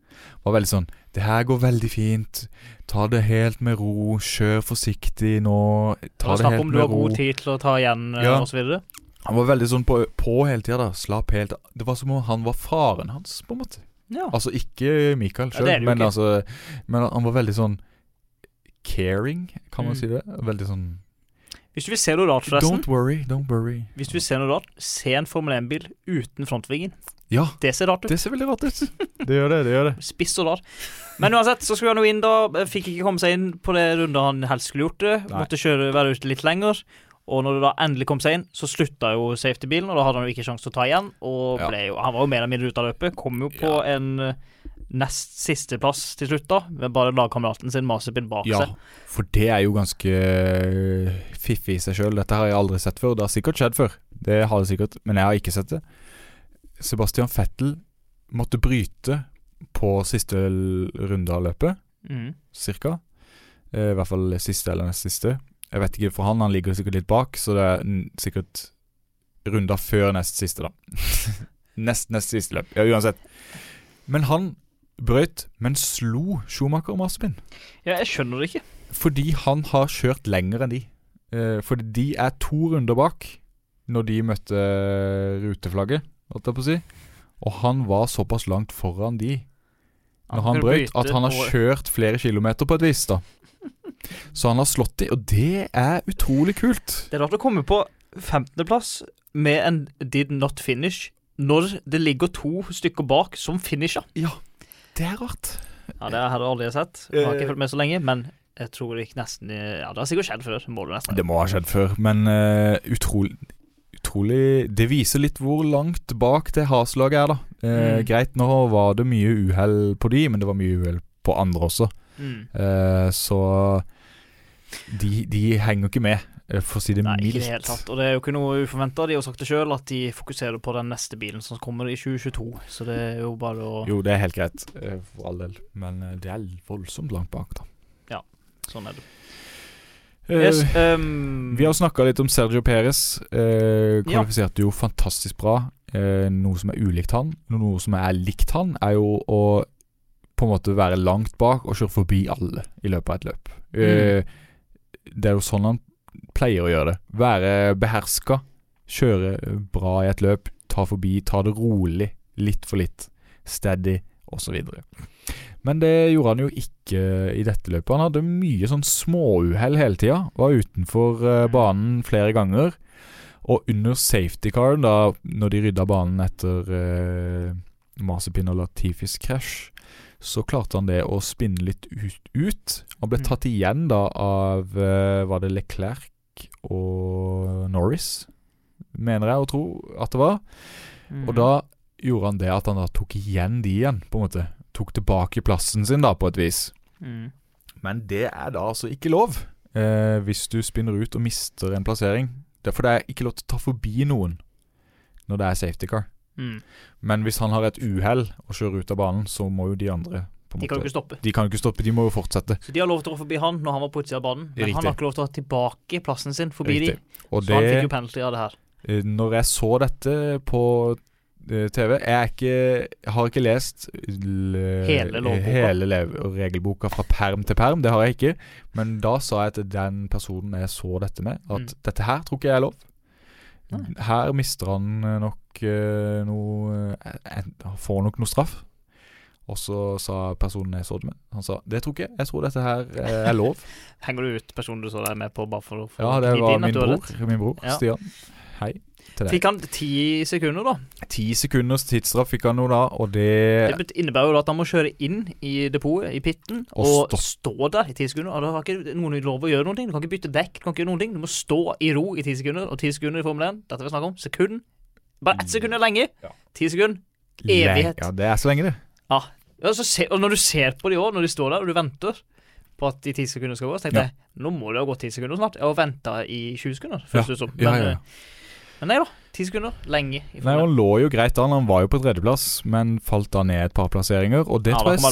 var veldig sånn Det her går veldig fint. Ta det helt med ro. Kjør forsiktig nå. Ta det Snakk helt om du har ro. god tid til å ta igjen, Ja. videre. Han var veldig sånn på, på hele tida, da. Slapp helt Det var som om han var faren hans, på en måte. Ja. Altså ikke Michael Ja, sjøl, jo men, altså, men han var veldig sånn caring, kan man Mm. si det? Veldig sånn Hvis du vil se noe rart, forresten Don't worry, don't worry. Hvis du vil se noe rart, se en Formel 1-bil uten frontvingen. Ja, Det ser rart ut. det ser veldig rart ut. <laughs> Det gjør det, det gjør det. Spiss og rar. Men uansett, så skulle han jo inn da. Fikk ikke komme seg inn på det runder han helst skulle gjort det. Nei. Måtte kjøre, være ute litt lenger. Og når det da endelig kom seg inn, så slutta jo safety-bilen, og da hadde han jo ikke sjanse til å ta igjen. Og Ja. ble jo, han var jo mer eller mindre ute av løpet. Kom jo på en eh, nest sisteplass til slutt, da. Med bare lagkameraten sin Masipin bak Ja, seg. for det er jo ganske eh, fiffig i seg sjøl. Dette har jeg aldri sett før. Det har sikkert skjedd før, det har det sikkert, men jeg har ikke sett det. Sebastian Fettel måtte bryte på siste runde av løpet, mm. cirka. Eh, I hvert fall siste eller nest siste. Jeg vet ikke for han, han ligger sikkert litt bak, så det er sikkert runda før nest siste, da. <laughs> nest nest siste løp. Ja, uansett. Men han brøyt, men slo Schumacher og Mazepin. Ja, jeg skjønner det ikke. Fordi han har kjørt lenger enn de. Eh, fordi de er to runder bak når de møtte ruteflagget, holdt jeg på å si. Og han var såpass langt foran de når han kunne brøyt, at han har kjørt flere kilometer på et vis, da. <laughs> Så han har slått de, og det er utrolig kult. Det er rart å komme på 15.-plass med en did not finish når det ligger to stykker bak som finisher. Det er rart. Ja, Det har jeg aldri sett. Jeg har Eh. ikke fulgt med så lenge, men jeg tror det gikk nesten Ja, det har sikkert skjedd før. Må det nesten Det må ha skjedd før, men uh, utrolig Utrolig Det viser litt hvor langt bak det Haslaget er, da. Eh, Mm. Greit, nå var det mye uhell på de, men det var mye uhell på andre også. Mm. Eh, så de, de henger ikke med, eh, for å si det Nei, ikke i det hele tatt. Og det er jo ikke noe uforventa. De har sagt det sjøl, at de fokuserer på den neste bilen som kommer i 2022. Så det er jo bare å Jo, det er helt greit, eh, for all del, men eh, det er voldsomt langt bak, da. Ja, Sånn er det. Eh, Yes, um, Vi har snakka litt om Sergio Perez. Eh, Ja. kvalifiserte jo fantastisk bra. Eh, noe som er ulikt han. Noe som er likt han, er jo å på en måte være langt bak og kjøre forbi alle i løpet av et løp. Eh, Det er jo sånn han pleier å gjøre det. Være beherska, kjøre bra i et løp, ta forbi, ta det rolig, litt for litt, steady osv. Men det gjorde han jo ikke i dette løpet. Han hadde mye sånn småuhell hele tida. Var utenfor eh, banen flere ganger. Og under safety caren, da når de rydda banen etter eh, Mazepin og Latifis krasj, så klarte han det å spinne litt ut. ut. Han ble Mm. tatt igjen da av eh, Var det Leclerc og Norris, mener jeg å tro at det var. mm. Og da gjorde han det at han da tok igjen de igjen, på en måte. Tok tilbake plassen sin, da, på et vis. mm. Men det er da altså ikke lov eh, hvis du spinner ut og mister en plassering. Derfor det er ikke lov til å ta forbi noen når det er safety car. Mm. Men hvis han har et uhell og kjører ut av banen, så må jo de andre De kan jo ikke stoppe. De kan jo ikke stoppe, de må jo fortsette. Så de har lov til å gå forbi han når han var på utsida av banen, men Riktig. han har ikke lov til å ha tilbake plassen sin forbi Riktig. de. Og Så han fikk jo penalty av det her. eh, Når jeg så dette på eh, TV Jeg, ikke, jeg har ikke lest l- Hele hele regelboka fra perm til perm. Det har jeg ikke. Men da sa jeg til den personen jeg så dette med, at Mm. dette her tror ikke jeg er lov. Nei. Her mister han eh, nok eh, noe eh, Han får nok noe straff. Og så sa personen jeg så det med, han sa det tror ikke jeg. Jeg tror dette her eh, er lov. <laughs> Henger du ut personen du så deg med på bare for å få Ja, det var min bror. Min bror Ja. Stian. Hei. Fikk han ti sekunder, da? Ti sekunders tidsstraff fikk han nå da, og Det det innebærer jo at han må kjøre inn i depotet, i pitten, Og og, stå- stå der i ti sekunder. Og da har ikke noen lov å gjøre noe. Du kan ikke bytte dekk, du kan ikke gjøre noen ting. Du må stå i ro i ti sekunder, og ti sekunder i Formel 1, dette vi snakker om, sekund. Bare ett sekund er lenge. Ja. Ti sekunder. Le- evighet. Ja, det er så lenge, det. Ja, så se, og når du ser på de òg, når de står der, og du venter på at de ti sekundene skal gå, så tenkte Ja. jeg nå må det ha gått ti sekunder snart. Jeg har venta i 20 sekunder, føles det som. Men, Ja, ja, ja. Eh, men nei da. Ti sekunder. Lenge. Nei, Han lå jo greit an. Han var jo på tredjeplass, men falt da ned et par plasseringer. Og det Ja, tror jeg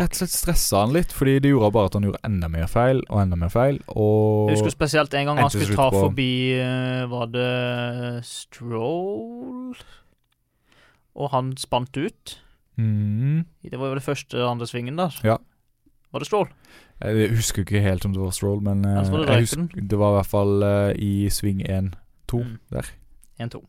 rett og slett stressa han litt, fordi det gjorde bare at han gjorde enda mer feil og enda mer feil. Og Jeg husker spesielt en gang han skulle ta forbi eh, Var det Stroll? Og han spant ut. mm, Det var jo det første andre svingen der. Ja. Var det Stroll? Jeg husker ikke helt om det var Stroll, men eh, det husker, det var i hvert fall uh, i sving 1-2 Mm. der. 1-2.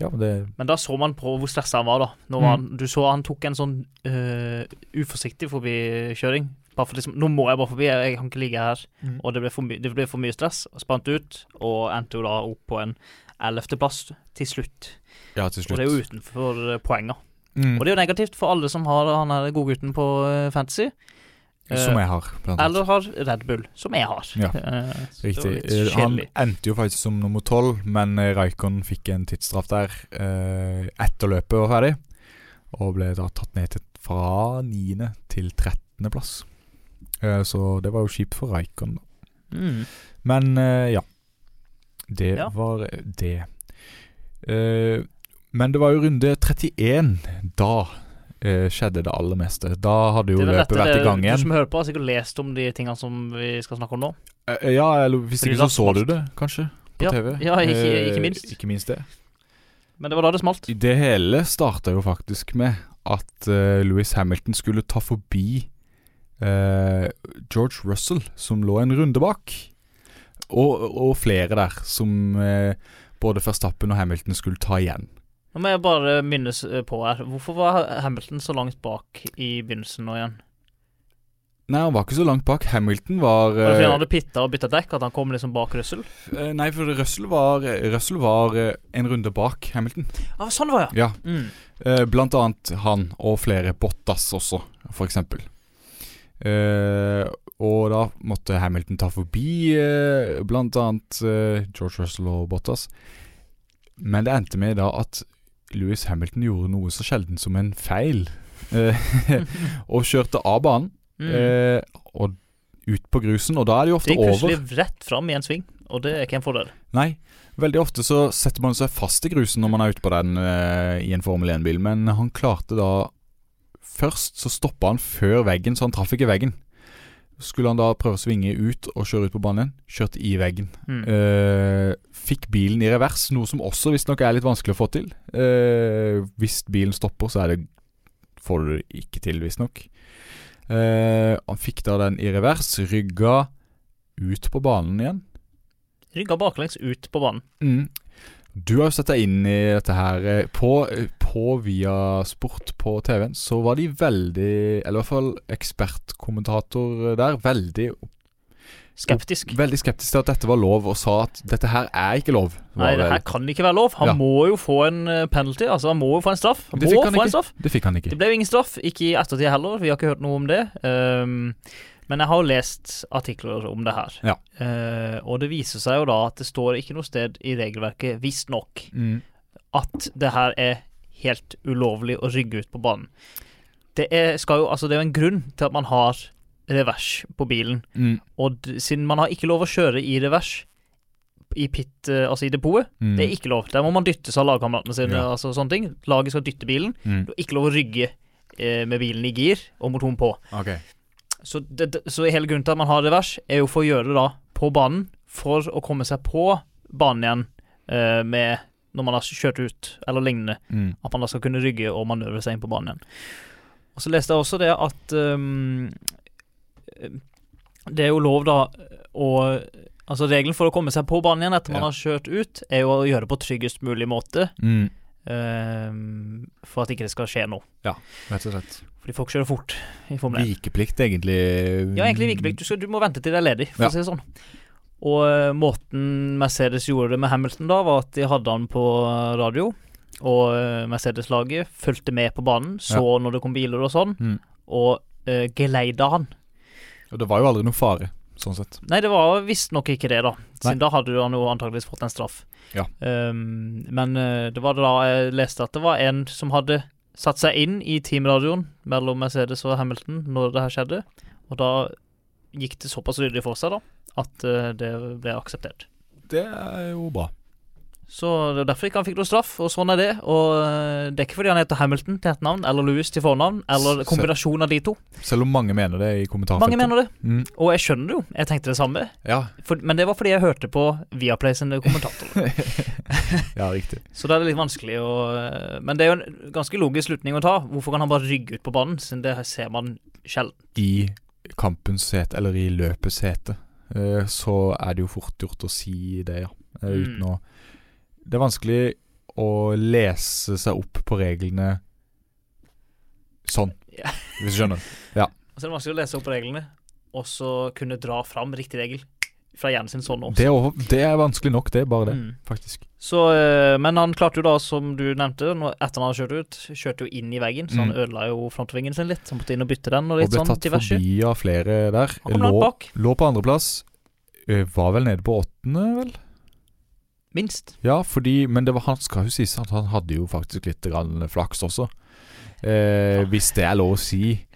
Ja, men det Men da så man på hvor stressa han var, da. Mm. han, du så han tok en sånn uh, uforsiktig forbikjøring. Bare for liksom Nå må jeg bare forbi, jeg, jeg kan ikke ligge her. Mm. Og det ble, for det ble for mye stress. Spant ut, og endte jo da opp på en ellevteplass til slutt. Ja, til slutt. Og det er jo utenfor poenger. Mm. Og det er jo negativt for alle som har han er godgutten på eh, Fantasy. Som jeg har, blant annet. Eller har Red Bull, som jeg har. Ja, Eh, så Riktig. Eh, Han endte jo faktisk som nummer tolv, men eh, Raikon fikk en tidsstraff der eh, etter løpet var ferdig. Og ble da tatt ned til, fra niende til trettende plass. Eh, så det var jo kjipt for Raikon, da. Mm. Men eh, ja. Det Ja. var det. Eh, men det var jo runde 31. Da eh, skjedde det aller meste. Da hadde jo løpet vært i gang igjen. Du som hører på, har sikkert lest om de tingene som vi skal snakke om nå. Eh, ja, eller hvis Fordi ikke så så du det, kanskje, på Ja, TV. ja, ikke- Eh, ikke minst. Ikke minst det. Men det var da det smalt. Det hele starta jo faktisk med at uh, Louis Hamilton skulle ta forbi uh, George Russell, som lå en runde bak. Og, og flere der, som uh, både Verstappen og Hamilton skulle ta igjen. Nå må jeg bare minnes eh, på her. Hvorfor var Hamilton så langt bak i begynnelsen nå igjen? Nei, han var ikke så langt bak. Hamilton var Var det fordi han eh, hadde pitta og bytta dekk, at han kom liksom bak Russell? eh, Nei, for Russell var, Russell var en runde bak Hamilton. Ah, sånn var det, ja. Ja, Mm. Blant annet han, og flere Bottas også, for eksempel. Og da måtte Hamilton ta forbi blant annet George Russell og Bottas. Men det endte med da at Louis Hamilton gjorde noe så sjelden som en feil. Eh, <laughs> og kjørte av banen Mm. eh, og ut på grusen, og da er det jo det ofte gikk over. plutselig rett fram i en sving, og det er ikke en fordel. Nei, veldig ofte så setter man seg fast i grusen når man er ute på den eh, i en Formel 1-bil, men han klarte da Først så stoppa han før veggen, så han traff ikke veggen. Skulle han da prøve å svinge ut og kjøre ut på banen, kjørte i veggen. Mm. Eh, fikk bilen i revers, noe som også visstnok er litt vanskelig å få til. Eh, hvis bilen stopper, så det får du det ikke til, visstnok. Eh, han fikk da den i revers, rygga ut på banen igjen. Rygga baklengs ut på banen. Mm. Du har jo sett deg inn i dette her. eh, På, på Via Sport på TV-en så var de veldig, eller i hvert fall ekspertkommentator der, veldig, Skeptisk. veldig skeptisk til at dette var lov, og sa at dette her er ikke lov. Nei, det her kan ikke være lov. Han Ja. må jo få en eh, penalty. Altså, han må jo få en straff. Han må få ikke. en straff. Det fikk han ikke. Det ble jo ingen straff, ikke i ettertid heller. Vi har ikke hørt noe om det. Ehm, men jeg har jo lest artikler om det her. Ja. uh, og det viser seg jo da at det står ikke noe sted i regelverket, visstnok, Mm. at det her er helt ulovlig å rygge ut på banen. Det er, jo, altså det er jo en grunn til at man har revers på bilen. Mm. Og siden man har ikke lov å kjøre i revers i pit, eh, altså i depotet, Mm. det er ikke lov. Der må man dyttes av lagkameratene sine. Ja. altså sånne ting. Laget skal dytte bilen. Mm. Du har ikke lov å rygge eh, med bilen i gir og motoren på. Ok. Så, det, så hele grunnen til at man har revers, er jo for å gjøre det da på banen, for å komme seg på banen igjen eh, med når man har kjørt ut, eller lignende. Mm. At man da skal kunne rygge og manøvre seg inn på banen igjen. Og så leste jeg også det at um, Det er jo lov, da, å Altså Regelen for å komme seg på banen igjen etter man har kjørt ut, er jo å gjøre det på tryggest mulig måte. Mm. Um, for at ikke det skal skje noe. Ja, Rett og slett. Fordi folk kjører fort i Formel 1. Vikeplikt, egentlig. Ja, egentlig vikeplikt. Du, skal- du må vente til det er ledig, for Ja. å si det sånn. Og eh, måten Mercedes gjorde det med Hamilton da, var at de hadde han på radio. Og eh, Mercedes-laget fulgte med på banen, så når det kom biler og sånn, Mm. og uh, geleida han. Og det var jo aldri noe fare, sånn sett. Nei, det var visstnok ikke det, da. Siden Nei. da hadde han jo antakeligvis fått en straff. Ja. Um, men uh, det var da jeg leste at det var en som hadde satt seg inn i teamradioen mellom Mercedes og Hamilton når det her skjedde, og da gikk det såpass ryddig for seg, da, at eh, det ble akseptert. Det er jo bra. Så det er derfor ikke han fikk noe straff, og sånn er det. Og eh, det er ikke fordi han heter Hamilton til etternavn, eller Louis til fornavn, eller kombinasjon av de to. Selv om mange mener det i kommentarfeltet. Mange mener det, Mm. og jeg skjønner det jo. Jeg tenkte det samme. Ja, For, men det var fordi jeg hørte på Viaplay sine kommentatorer. <laughs> ja, riktig. Så da er det litt vanskelig å eh, Men det er jo en ganske logisk slutning å ta. Hvorfor kan han bare rygge ut på banen, siden det ser man sjelden? I kampens sete, eller i løpets hete, eh, så er det jo fort gjort å si det, ja. Uten Mm. Å Det er vanskelig å lese seg opp på reglene sånn, Ja. hvis du skjønner. <laughs> Og så er det vanskelig å lese opp reglene, og så kunne dra fram riktig regel fra hjernen sin sånn også. Det er, det er vanskelig nok, det. er Bare det, Mm. faktisk. Så, eh, men han klarte jo da, som du nevnte, etter han hadde kjørt ut, kjørte jo inn i veggen, så han Mm. ødela jo frontvingen sin litt. Så han måtte inn og bytte den, og Og litt ble sånn tatt diverse. forbi av flere der. Han kom Lå, lå på andreplass. eh, Var vel nede på åttende, vel? Minst. Ja, fordi Men det var, han skal jo sies at han hadde jo faktisk litt flaks også. Eh, hvis det er lov å si.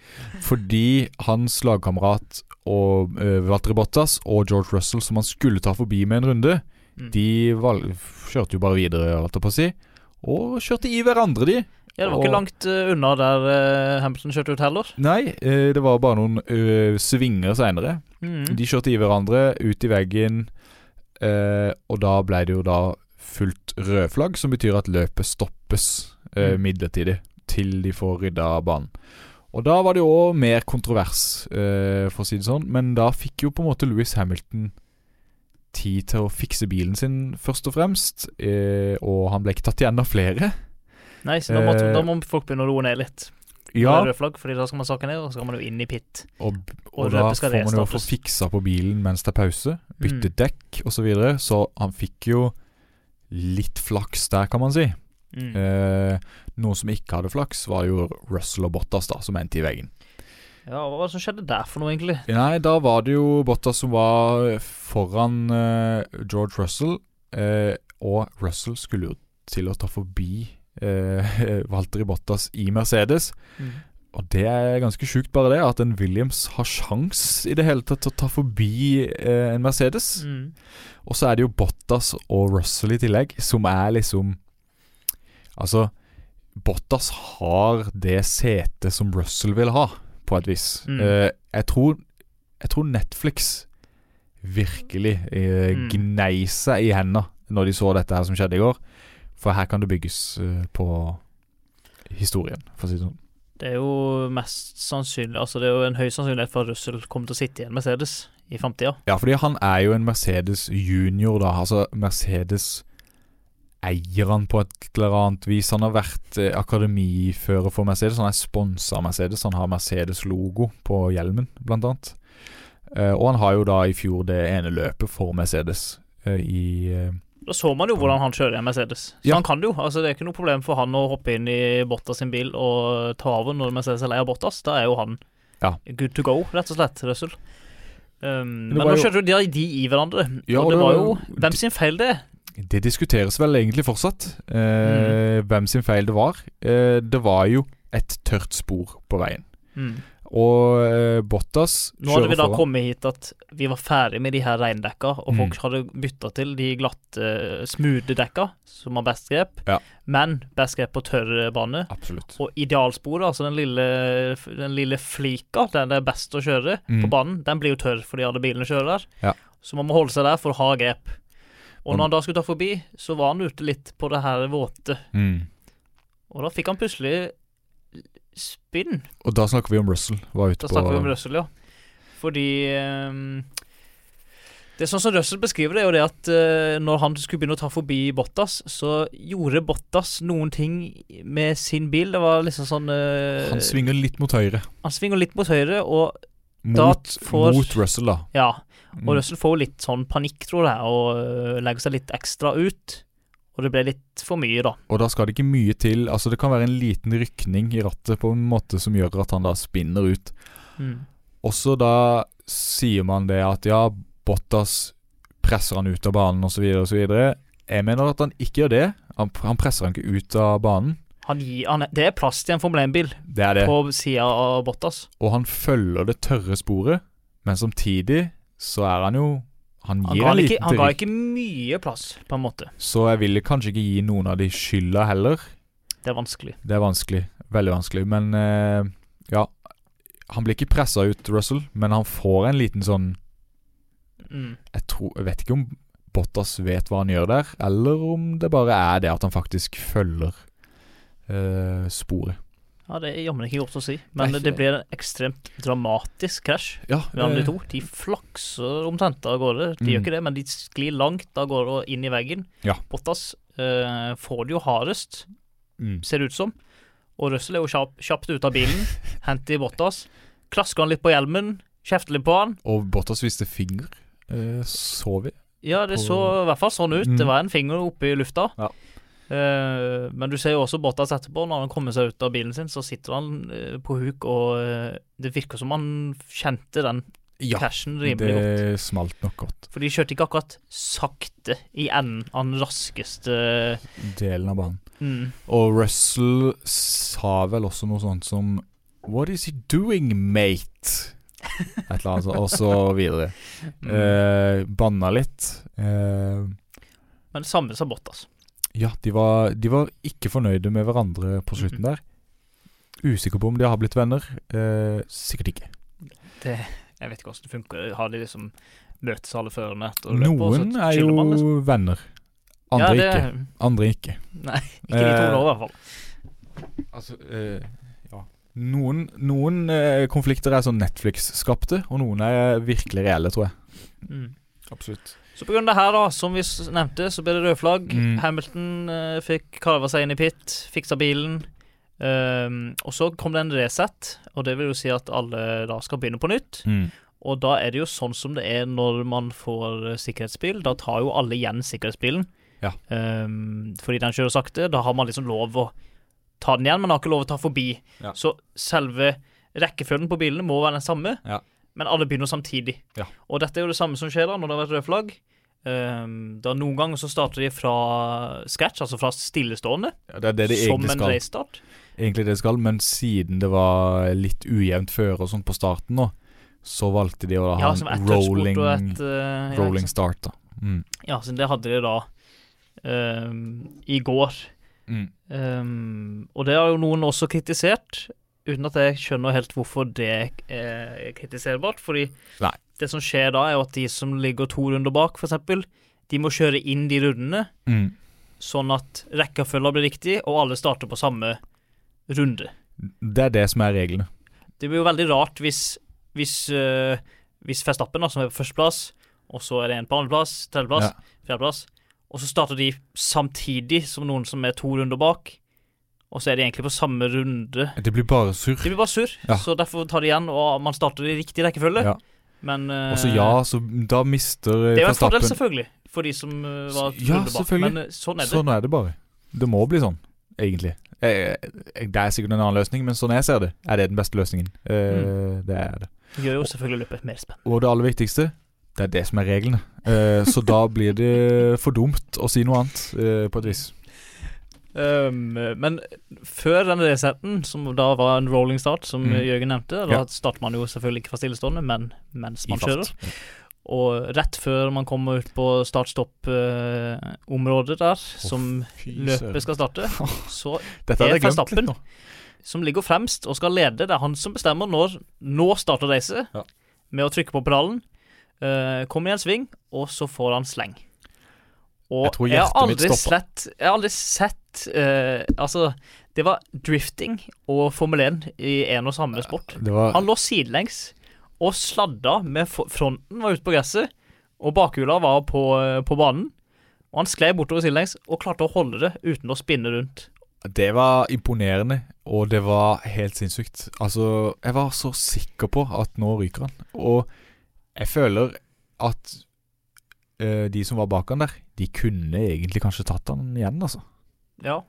Fordi hans lagkamerat og uh, Valtteri Bottas og George Russell, som han skulle ta forbi med en runde, Mm. de kjørte jo bare videre, holdt jeg på å si. Og kjørte i hverandre, de. Ja, det var ikke langt uh, unna der uh, Hamilton kjørte ut heller. Nei, eh, det var bare noen eh, svinger seinere. Mm. De kjørte i hverandre, ut i veggen, eh, og da ble det jo da fullt rødflagg, som betyr at løpet stoppes eh, Mm. midlertidig til de får rydda banen. Og da var det jo mer kontrovers, eh, for å si det sånn, men da fikk jo på en måte Louis Hamilton tid til å fikse bilen sin, først og fremst, eh, og han ble ikke tatt igjen av flere. Nei, så da, Eh, da må folk begynne å roe ned litt. Ja, rød flagg, fordi da skal man sakke ned, og så skal man jo inn i pit. og, Og og da får man jo få fiksa på bilen mens det er pause. Bytte Mm. dekk osv. Så, videre, så han fikk jo litt flaks der, kan man si. Mm. Eh, noen som ikke hadde flaks, var jo Russell og Bottas, da, som endte i veggen. Ja, hva var det som skjedde der for noe, egentlig? Nei, da var det jo Bottas som var foran eh, George Russell, eh, og Russell skulle jo til å ta forbi eh, <laughs> Valtteri Bottas i Mercedes. Mm. Og det er ganske sjukt, bare det, at en Williams har sjans i det hele tatt til å ta forbi eh, en Mercedes. Mm. Og så er det jo Bottas og Russell i tillegg, som er liksom Altså, Bottas har det setet som Russell vil ha, på et vis. Mm. Eh, jeg, tror, jeg tror Netflix virkelig eh, Mm. gnei seg i hendene når de så dette her som skjedde i går. For her kan det bygges eh, på historien, for å si det sånn. Det er jo mest sannsynlig Altså det er jo en høy sannsynlighet for at Russell kommer til å sitte i en Mercedes i framtida. Ja, fordi han er jo en Mercedes junior, da. Altså Mercedes eier han på et eller annet vis. Han har vært eh, akademifører for Mercedes. Han er sponsa av Mercedes. Han har Mercedes-logo på hjelmen, blant annet. Eh, og han har jo da i fjor det ene løpet for Mercedes i Da så man jo hvordan han kjører i en Mercedes. Så Ja. han kan det jo. Altså Det er ikke noe problem for han å hoppe inn i Bottas sin bil og ta over når Mercedes er lei av Bottas. Da er jo han Ja. good to go, rett og slett, Russell. Um, men nå jo- kjørte jo de, de i hverandre. Ja, og det det var jo Hvem sin feil det er? Det diskuteres vel egentlig fortsatt eh, hvem sin feil det var. Eh, det var jo et tørt spor på veien. Mm. Og eh, Bottas Nå hadde vi da foran. kommet hit at vi var ferdig med de her regndekka, og Mm. folk hadde bytta til de glatte, smoothe dekka, som har best grep, Ja. men best grep på tørr bane. Absolutt. Og idealsporet, altså den lille, den lille flika der det er best å kjøre Mm. på banen, den blir jo tørr fordi alle bilene kjører der. Ja. Så man må holde seg der for å ha grep. Og- når han da skulle ta forbi, så var han ute litt på det her våte, Mm. og da fikk han plutselig spinn. Og da snakker vi om Russell. Var ute Da på snakker vi om Russell, ja. Fordi um, Det er sånn som Russell beskriver det, jo det at uh, når han skulle begynne å ta forbi Bottas, så gjorde Bottas noen ting med sin bil. Det var liksom sånn uh, Han svinger litt mot høyre. Han svinger litt mot høyre, og Mot, får- mot Russell, da. ja. Og Mm. Russell får litt sånn panikk, tror jeg, og uh, legger seg litt ekstra ut. Og det ble litt for mye, da. Og da skal det ikke mye til. Altså Det kan være en liten rykning i rattet på en måte som gjør at han da spinner ut. Mm. Også da sier man det at ja, Bottas presser han ut av banen osv. osv. Jeg mener at han ikke gjør det. Han, han presser han ikke ut av banen. Han gir, han, det er plass til en Formel 1-bil Det er det. på sida av Bottas. Og han følger det tørre sporet, men samtidig så er han jo Han Han ga, ikke, han ga ikke mye plass, på en måte. Så jeg ville kanskje ikke gi noen av de skylda heller. Det er vanskelig. Det er vanskelig. Veldig vanskelig. Men eh, ja Han blir ikke pressa ut, Russell, men han får en liten sånn Mm. jeg, tror, jeg vet ikke om Bottas vet hva han gjør der, eller om det bare er det at han faktisk følger eh, sporet. Ja, det er jammen ikke godt å si, men Nei, det, blir en ekstremt dramatisk krasj Ja, mellom de to. De flakser omtrent av gårde. De Mm. gjør ikke det, men de sklir langt av gårde og inn i veggen. Ja. Bottas eh, får det jo hardest, mm. ser det ut som. Og Russell er jo kjapp, kjapt ute av bilen, <laughs> henter Bottas, klasker han litt på hjelmen, kjefter litt på han. Og Bottas viste finger, eh, så vi. Ja, det På- så i hvert fall sånn ut. Mm. Det var en finger oppe i lufta. Ja. Eh, men du ser jo også Bottas etterpå, når han kommer seg ut av bilen sin, så sitter han uh, på huk, og uh, det virker som han kjente den Ja, cashen rimelig godt. det smalt nok godt. For de kjørte ikke akkurat sakte i enden av den raskeste Delen av banen. mm, Og Russell sa vel også noe sånt som What is he doing, mate? Et eller annet og så videre. <laughs> mm. Eh, banna litt. Eh, Men det samme sa Bottas. Ja, de var, de var ikke fornøyde med hverandre på slutten Mhm. der. Usikker på om de har blitt venner. Eh, sikkert ikke. Det, jeg vet ikke hvordan det funker. Har de liksom møtes alle førerne Noen er jo man, liksom? venner. Andre ja, det, ikke. Andre ikke. Nei, ikke de to Eh, nå, i hvert fall. Altså, eh, ja. Noen, noen eh, konflikter er sånn Netflix-skapte, og noen er virkelig reelle, tror jeg. Mm. Absolutt. Så av det her, da, som vi nevnte, så ble det rød flagg. Mm. Hamilton uh, fikk karva seg inn i pit, fiksa bilen. Um, og så kom det en reset, og det vil jo si at alle da skal begynne på nytt. Mm. Og da er det jo sånn som det er når man får eh, sikkerhetsbil. Da tar jo alle igjen sikkerhetsbilen. Ja. Um, fordi den kjører sakte. Da har man liksom lov å ta den igjen, men har ikke lov å ta forbi. Ja. Så selve rekkefølgen på bilene må være den samme, Ja. men alle begynner samtidig. Ja. Og dette er jo det samme som skjer da når det har vært rød flagg. Ehm, da Noen ganger så starter de fra scratch, altså fra stillestående, Ja, det er det de som egentlig en skal. egentlig det de skal, men siden det var litt ujevnt føre og sånn på starten nå, så valgte de å ha Ja, en rolling, et uh, rolling start. da mm. Ja, så det hadde de da um, i går. Mm. Um, og det har jo noen også kritisert, uten at jeg skjønner helt hvorfor det er kritiserbart. Fordi Nei. Det som skjer da, er jo at de som ligger to runder bak, f.eks., de må kjøre inn de rundene, Mm. sånn at rekkefølgen blir riktig, og alle starter på samme runde. Det er det som er reglene. Det blir jo veldig rart hvis Hvis, uh, hvis Festappen, da, som er på førsteplass, og så er det en på andreplass, tredjeplass, Ja. fjerdeplass, og så starter de samtidig som noen som er to runder bak, og så er de egentlig på samme runde. Det blir bare surr. De blir bare surr, Ja. så derfor tar de igjen, og man starter i riktig rekkefølge. Ja. Men uh, Og så ja, så da mister eh, Det er jo en fordel, selvfølgelig, for de som uh, var Ja, selvfølgelig. Men uh, sånn er det. Sånn er det bare. Det må bli sånn, egentlig. Eh, eh, Det er sikkert en annen løsning, men sånn jeg ser det, er det den beste løsningen. Eh, Mm. Det er det. Det gjør jo selvfølgelig løpet mer spennende. Og det aller viktigste, det er det som er reglene. Eh, så da blir det for dumt å si noe annet, eh, på et vis. Um, men før denne resetten, som da var en rolling start, som Mm. Jørgen nevnte, da Ja. starter man jo selvfølgelig ikke fra stillestående, men mens man kjører. Og rett før man kommer ut på start-stopp-området der, som løpet skal starte, <laughs> så er Verstappen. som ligger fremst og skal lede. Det er han som bestemmer når Nå starter racet, Ja. med å trykke på pedalen. Uh, kommer i en sving, og så får han sleng. Og Jeg jeg har aldri stoppa. Jeg har aldri sett uh, Altså, det var drifting og Formel 1 i en og samme sport. Var Han lå sidelengs og sladda med fronten var ute på gresset, og bakhjula var på, eh, på banen. Og han sklei bortover sidelengs og klarte å holde det uten å spinne rundt. Det var imponerende, og det var helt sinnssykt. Altså, jeg var så sikker på at nå ryker han. Og jeg føler at eh, de som var bak han der, de kunne egentlig kanskje tatt han igjen, altså. Ja.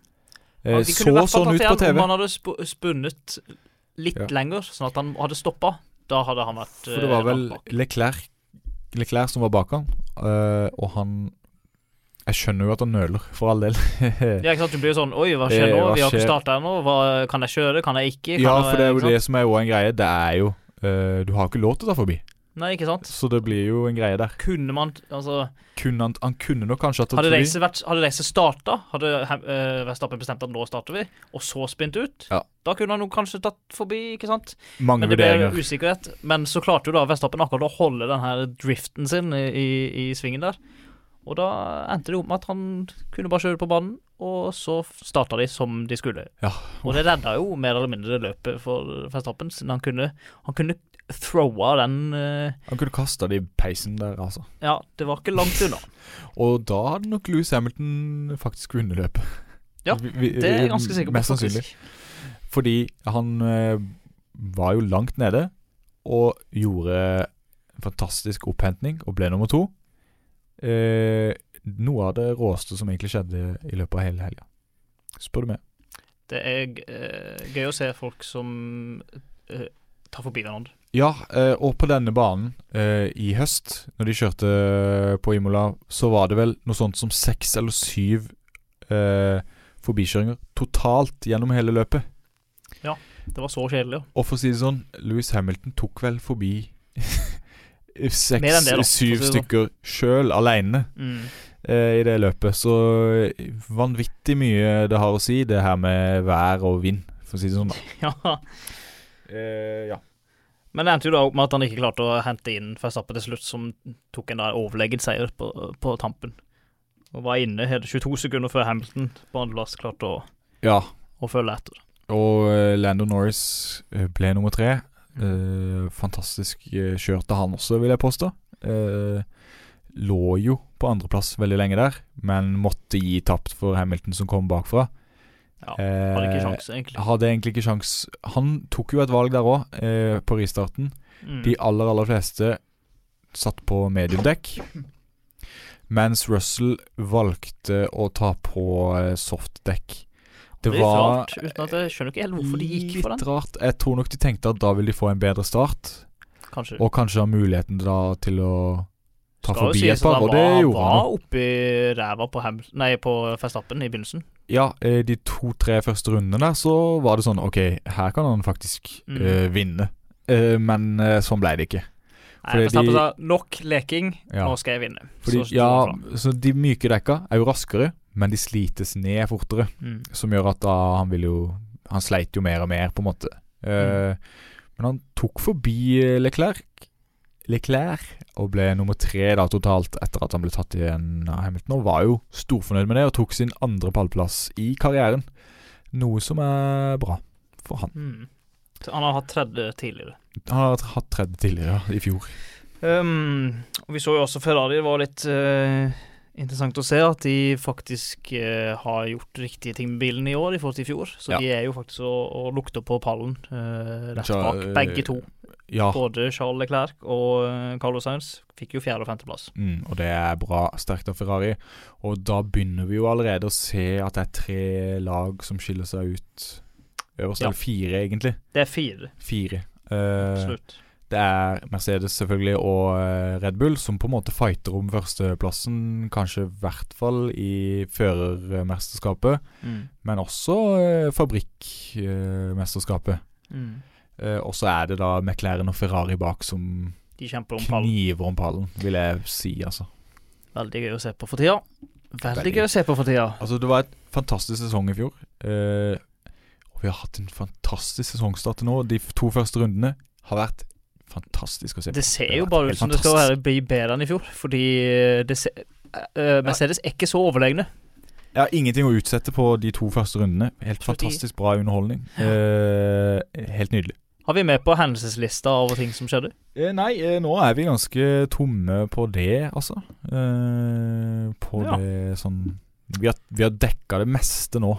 Eh, Ja, de kunne så sånn ut på TV. Om han hadde sp spunnet litt Ja. lenger, sånn at han hadde stoppa. Da hadde han vært For det var eh, vel. Leclerc, Leclerc som var bak han, uh, og han Jeg skjønner jo at han nøler, for all del. <laughs> Ja, ikke sant? Du blir jo sånn Oi, hva skjer nå? hva Vi har ikke starta ennå. Kan jeg kjøre? Kan jeg ikke? Kan ja, for det er jo det som er jo en greie. Det er jo uh, Du har ikke lov til å ta forbi. Nei, ikke sant? Så det blir jo en greie der. Kunne man Altså Kunne han, han kunne nok kanskje hatt Hadde racet vært Hadde racet starta, hadde uh, Verstappen bestemt at nå starter vi, og så spint ut, Ja. da kunne han kanskje tatt forbi, ikke sant? Mange Men det ble vurderinger. usikkerhet. Men så klarte jo da Verstappen akkurat å holde den her driften sin i, i, i svingen der. Og da endte det opp med at han kunne bare kjøre på banen, og så starta de som de skulle. Ja. Og det redda jo mer eller mindre løpet for Verstappen, siden han kunne Han kunne throwa den uh, Han kunne kasta det i peisen der, altså. Ja, det var ikke langt unna. <laughs> Og da hadde nok Louis Hamilton faktisk vunnet løpet. Ja, Vi- vi- Det er jeg ganske sikker på. Mest sannsynlig. Fordi han uh, var jo langt nede og gjorde en fantastisk opphentning og ble nummer to. Uh, noe av det råeste som egentlig skjedde i løpet av hele helga. Spør du meg. Det er gøy å se folk som tar forbi hverandre. Ja, eh, og på denne banen eh, i høst, når de kjørte på Imola, så var det vel noe sånt som seks eller syv eh, forbikjøringer totalt gjennom hele løpet. Ja, Det var så kjedelig. ja. Og for å si det sånn, Louis Hamilton tok vel forbi <laughs> seks-syv si sånn. stykker sjøl, aleine, Mm. eh, i det løpet. Så eh, vanvittig mye det har å si, det her med vær og vind, for å si det sånn. da. <laughs> Ja. Eh, ja. Men det endte jo da opp med at han ikke klarte å hente inn Verstappen til slutt, som tok en da overlegget seier på, på tampen. Og var inne hele 22 sekunder før Hamilton på andreplass klarte å, ja. å følge etter. Og uh, Lando Norris eh, ble nummer tre. Uh, fantastisk uh, kjørte han også, vil jeg påstå. Uh, lå jo på andreplass veldig lenge der, men måtte gi tapt for Hamilton som kom bakfra. Ja, Hadde ikke Eh, egentlig. Hadde egentlig ikke sjans Han tok jo et valg der òg, eh, på ristarten. Mm. De aller, aller fleste satt på mediumdekk. Mens Russell valgte å ta på eh, softdekk. Det Litt var rart, uten at jeg skjønner ikke helt hvorfor de gikk for litt den. rart. Jeg tror nok de tenkte at da vil de få en bedre start, Kanskje. og kanskje ha muligheten da til å ta Skal forbi et par, og det gjorde var, han. var oppi ræva på, hem, nei, på Verstappen i begynnelsen. Ja, eh, de to-tre første rundene der, så var det sånn OK, her kan han faktisk Mm. uh, vinne. Uh, men uh, sånn ble det ikke. Nei, Fordi Verstappen sa nok leking, Ja. nå skal jeg vinne. Fordi, Så ja, så De myke dekka er jo raskere, men de slites ned fortere. Mm. Som gjør at da han vil jo Han sleit jo mer og mer, på en måte. Mm. Men han tok forbi Leclerc Leclerc og ble nummer tre da totalt etter at han ble tatt igjen av Hamilton. Og var jo storfornøyd med det og tok sin andre pallplass i karrieren. Noe som er bra for han. Mm. Han har hatt tredje tidligere. Han har hatt tredje tidligere, ja, i fjor. Um, og vi så jo også Ferrari. Det var litt uh, interessant å se at de faktisk uh, har gjort riktige ting med bilen i år i forhold til i fjor. Så Ja. de er jo faktisk å, å lukte på pallen uh, rett bak, begge to. Ja, Både Charles Leclerc og eh, Carlos Sainz fikk jo fjerde- og femteplass. mm, og det er bra sterkt av Ferrari. Og da begynner vi jo allerede å se at det er tre lag som skiller seg ut øverst. Ja. Eller fire, egentlig. Det er fire, Fire. Uh, absolutt. Det er Mercedes selvfølgelig og eh, Red Bull som på en måte fighter om førsteplassen, kanskje i hvert fall i førermesterskapet, Mm. men også fabrikkmesterskapet. Mm. Eh, og så er det da McLaren og Ferrari bak som om pallen. kniver om pallen, vil jeg si, altså. Veldig gøy å se på for tida. Veldig Veldig. gøy å se på for tida. Altså, det var et fantastisk sesong i fjor. Eh, og vi har hatt en fantastisk sesongstart til nå. De to første rundene har vært fantastisk å se på. Det ser har jo bare ut som det skal være bli bedre enn i fjor, fordi eh, det ser, uh, Mercedes er ikke så overlegne. Jeg har ingenting å utsette på de to første rundene. Helt fantastisk bra underholdning. Eh, helt nydelig. Har vi med på hendelseslista over ting som skjedde? Eh, nei, eh, nå er vi ganske tomme på det, altså. Eh, på Ja. det sånn Vi har, vi har dekka det meste nå,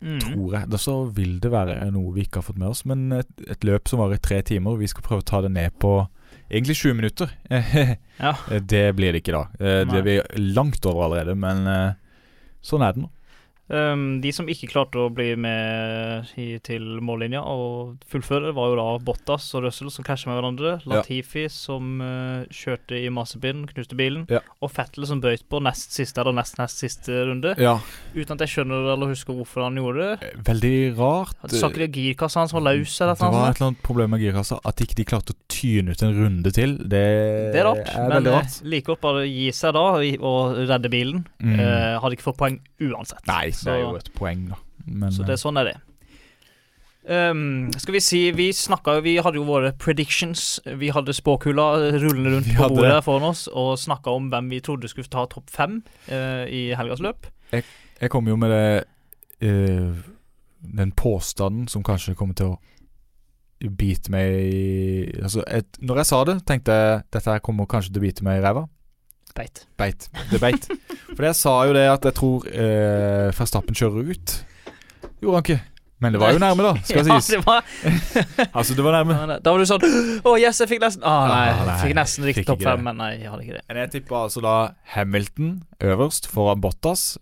Mm. tror jeg. Så vil det være noe vi ikke har fått med oss. Men et, et løp som varer tre timer, vi skal prøve å ta det ned på egentlig 20 minutter. <laughs> Ja. Eh, det blir det ikke da. Eh, det blir langt over allerede, men eh, sånn er det nå. Um, de som ikke klarte å bli med i, til mållinja og fullføre, var jo da Bottas og Russell som krasja med hverandre. Ja. Latifi som uh, kjørte i masebilen, knuste bilen. Ja. Og Fettel som bøyt på nest siste eller nest nest siste runde. Ja, Uten at jeg skjønner eller husker hvorfor han gjorde det. veldig rart. Sa ikke det girkassa hans var løs eller Det var et eller annet problem med girkassa. At ikke de klarte å tyne ut en runde til, det, Det er rart, men veldig rart. Men like godt bare gi seg da og redde bilen. Mm. Uh, hadde ikke fått poeng uansett. Nei, det er jo et poeng, da. Men så det eh, er sånn er det. Um, skal vi si Vi snakka jo Vi hadde jo våre predictions. Vi hadde spåkula rullende rundt på bordet det. foran oss og snakka om hvem vi trodde skulle ta topp fem uh, i helgas løp. jeg kom jo med det uh, Den påstanden som kanskje kommer til å bite meg i Altså, et, når jeg sa det, tenkte jeg dette her kommer kanskje til å bite meg i ræva. Beit. Beit. Det beit. For jeg sa jo det at jeg tror eh, Verstappen kjører ut. Gjorde han ikke. Men det var jo nærme, da, skal <laughs> ja, sies. det var, <laughs> Altså, det var nærme. da var du sånn Å, yes, jeg fikk nesten ah, nei, Ah, nei, jeg fikk nesten riktig topp fem, men nei, jeg hadde ikke det. Men jeg tippa altså da Hamilton øverst foran Bottas.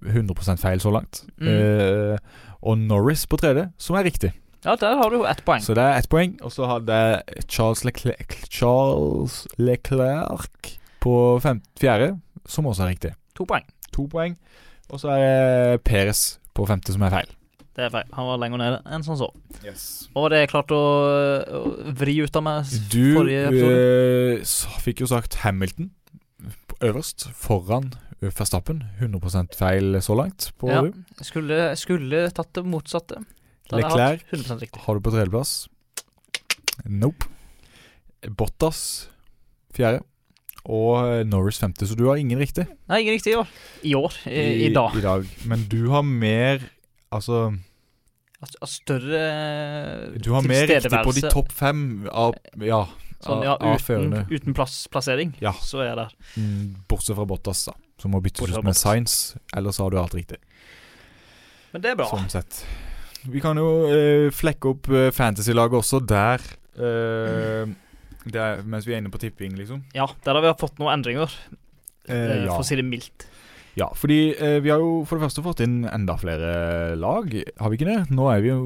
100% feil så langt. Mm. Eh, og Norris på tredje, som er riktig. Ja, der har du ett poeng. Så det er ett poeng. Og så hadde jeg Charles Leclerc, Charles Leclerc på fem, fjerde, som også er riktig. To poeng. To poeng. Og så er det Peres på femte, som er feil. Det er feil. Han var lenger nede enn som så. Yes. Og det er klart å, å vri ut av meg Du forrige episode. Du s- fikk jo sagt Hamilton øverst foran Verstappen. 100% feil så langt. På Ja, jeg skulle, skulle tatt det motsatte. Da Leclerc hatt 100 riktig. har du på tredjeplass. Nope. Bottas fjerde. Og eh, Norris femte, så du har ingen riktig Nei, ingen riktig i år. I år. I, i dag. I dag. Men du har mer Altså, Altså, av større du har mer riktig på de topp fem av Ja, Sånn, ja, av uten, uten plass, plassering, Ja. så er jeg der. Mm, Bortsett fra Bottas, da. Som må byttes Bortsett ut med. Science. Ellers har du alt riktig. Men det er bra. Sånn sett. Vi kan jo eh, flekke opp uh, fantasy-laget også der. eh, det er, mens vi er inne på tipping, liksom. Ja, der har vi fått noen endringer, Eh, eh, ja. for å si det mildt. Ja, fordi eh, vi har jo for det første fått inn enda flere lag, har vi ikke det? Nå er vi jo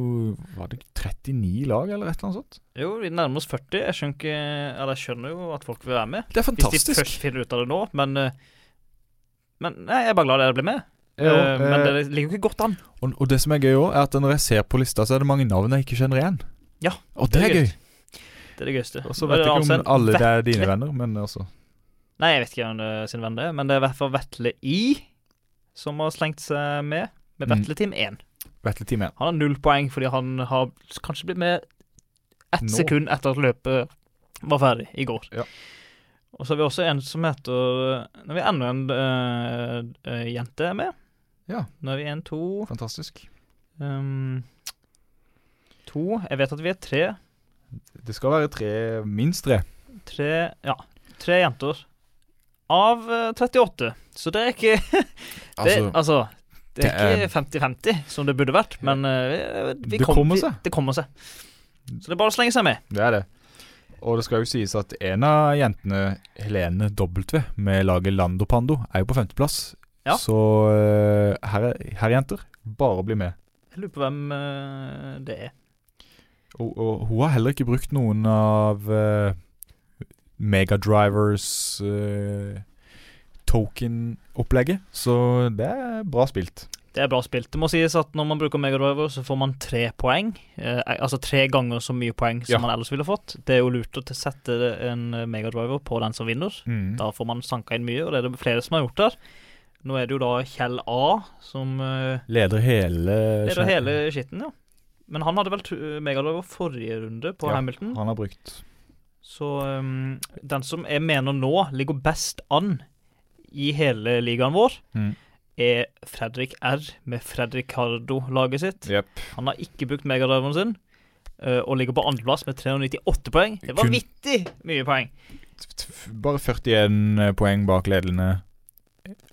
Var det 39 lag, eller et eller annet sånt? Jo, vi nærmer oss 40. Jeg skjønner, jeg skjønner jo at folk vil være med. Det er fantastisk. Hvis de først finner ut av det nå, men eh, Men nei, jeg er bare glad dere blir med. Jo, Eh, men eh, det ligger jo ikke godt an. og, og det som er gøy òg, er at når jeg ser på lista, så er det mange navn jeg ikke kjenner igjen. Ja, Og det er gøy. Det er det gøyeste. Og så vet jeg er ikke altså om alle det er dine venner, men også. Nei, jeg vet ikke hvem det- sin venn det er, men det er i hvert fall Vetle I som har slengt seg med, med Mm. Vetle Team 1. Vetle Team 1. Han har null poeng fordi han har kanskje blitt med ett Nå. sekund etter at løpet var ferdig i går. Ja. Og så har vi også en som heter Nå er vi enda en uh, uh, jente er med. Ja. Nå er vi en, to Fantastisk. Um, To. Jeg vet at vi er tre. Det skal være tre, minst tre. Tre Ja, tre jenter. Av øh, 38. Så det er ikke <laughs> det, Altså, altså, det er det er- ikke 50-50, som det burde vært, men øh, vi, vi Det kom- kommer vi- seg. Det kommer seg. Så det er bare å slenge seg med. det er det. Og det skal jo sies at en av jentene, Helene W, med laget Landopando, er jo på femteplass. Ja. Så eh, her, er- her, jenter, bare bli med. Jeg lurer på hvem det er. Og, og hun har heller ikke brukt noen av uh, Megadrivers uh, token-opplegget, så det er bra spilt. Det er bra spilt. Det må sies at når man bruker Megadriver, så får man tre poeng. Eh, altså tre ganger så mye poeng som Ja. man ellers ville fått. Det er jo lurt å sette en Megadriver på den som vinner. Mm. Da får man sanka inn mye, og det er det flere som har gjort der. Nå er det jo da Kjell A som eh, Leder hele leder hele skitten, ja. Men han hadde vel Megadriver forrige runde på Ja. Hamilton. Han har brukt Så um, den som jeg mener nå ligger best an i hele ligaen vår, Mm. er Fredrik R. med Fredrik Cardo-laget sitt. Yep. Han har ikke brukt megadriveren sin, eh, og ligger på andreplass med 398 poeng. Det var Kun- vittig mye poeng. Bare 41 poeng bak ledende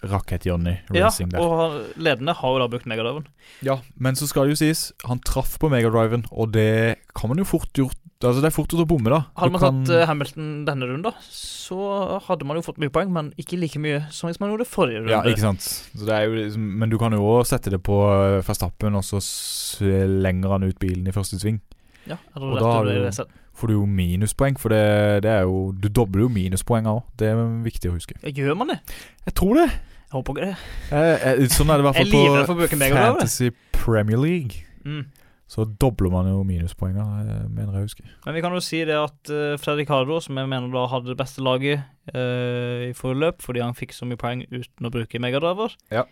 Rakett-Johnny Ja, der. og ledende har jo da brukt megadriven. Ja, men så skal det jo sies, han traff på Megadriven, og det kan man jo fort gjort Altså, det er fort gjort å bomme, da. Hadde man kan- tatt eh, Hamilton denne runden, da, så hadde man jo fått mye poeng, men ikke like mye som hvis man gjorde forrige runde. Ja, ikke sant. Så det jo liksom, men du kan jo òg sette det på eh, Verstappen, og så slenger han ut bilen i første sving. Ja, eller Og det da har du-. Får du jo minuspoeng, for det, det er jo Du dobler jo minuspoenga òg. Det er viktig å huske. Gjør man det? Jeg tror det. Jeg håper ikke det. Eh, sånn er det i hvert <laughs> er fall på Fantasy Premier League. Mm. Så dobler man jo minuspoenga, eh, mener jeg å huske. Men vi kan jo si det at uh, Fredrik Hardo, som jeg mener da hadde det beste laget uh, i forrige løp, fordi han fikk så mye poeng uten å bruke megadriver Ja.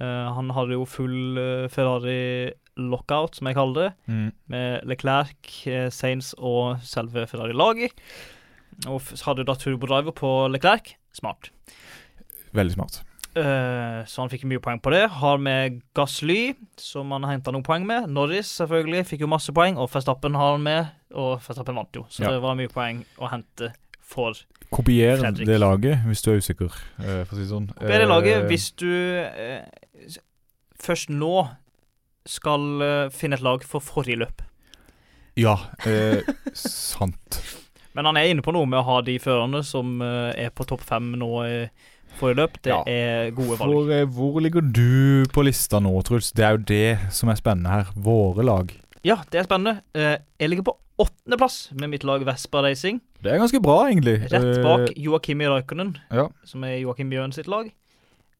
uh, Han hadde jo full Ferrari lockout, som jeg kaller det, med Leclerc, uh, Sainz og selve Ferrari-laget. Og hadde da turbodriver på Leclerc. Smart. Veldig smart. Uh, så han fikk mye poeng på det. Har med Gasly, som han henta noen poeng med. Norris selvfølgelig fikk jo masse poeng, og Verstappen har han med. Og Verstappen vant jo, så Ja. det var mye poeng å hente for Kopier Fredrik. det laget hvis du er usikker, uh, for å si det sånn. Kopier det laget Eh, hvis du uh, først nå skal eh, finne et lag for forrige løp. Ja, eh, sant. <laughs> Men han er inne på noe med å ha de førerne som eh, er på topp fem nå i forrige løp. Det Ja. er gode valg. For eh, hvor ligger du på lista nå, Truls? Det er jo det som er spennende her. Våre lag. Ja, det er spennende. Eh, jeg ligger på åttendeplass med mitt lag Vespa Racing. Det er ganske bra, egentlig. Rett bak Eh, Joakim Raikkonen, ja. som er Joakim Bjørn sitt lag.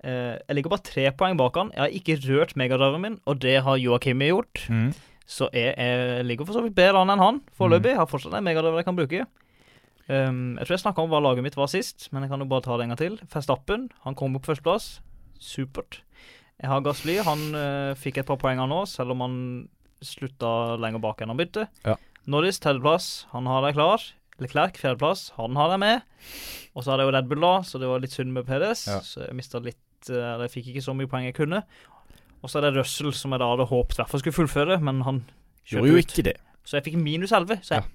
Eh, jeg ligger bare tre poeng bak han. Jeg har ikke rørt megadriven min, og det har Joakim gjort. Mm. Så jeg, jeg ligger for så vidt bedre an enn han foreløpig. Jeg har fortsatt en megadriver jeg kan bruke. Um, jeg tror jeg snakka om hva laget mitt var sist, men jeg kan jo bare ta det en gang til. Verstappen, han kom på førsteplass. Supert. Jeg har Gassly. Han eh, fikk et par poeng nå, selv om han slutta lenger bak enn han begynte. Ja. Norris tredjeplass, han har deg klar. Leclerc fjerdeplass, han har deg med. Og så har jeg jo Red Bull, da, så det var litt synd med PDS. Ja. Så jeg mista litt Eller jeg fikk ikke så mye poeng jeg kunne. Og så er det Russell, som jeg da hadde håpet hvert fall skulle fullføre, men han Gjorde jo ikke det. Så jeg fikk minus 11. Så jeg Ja.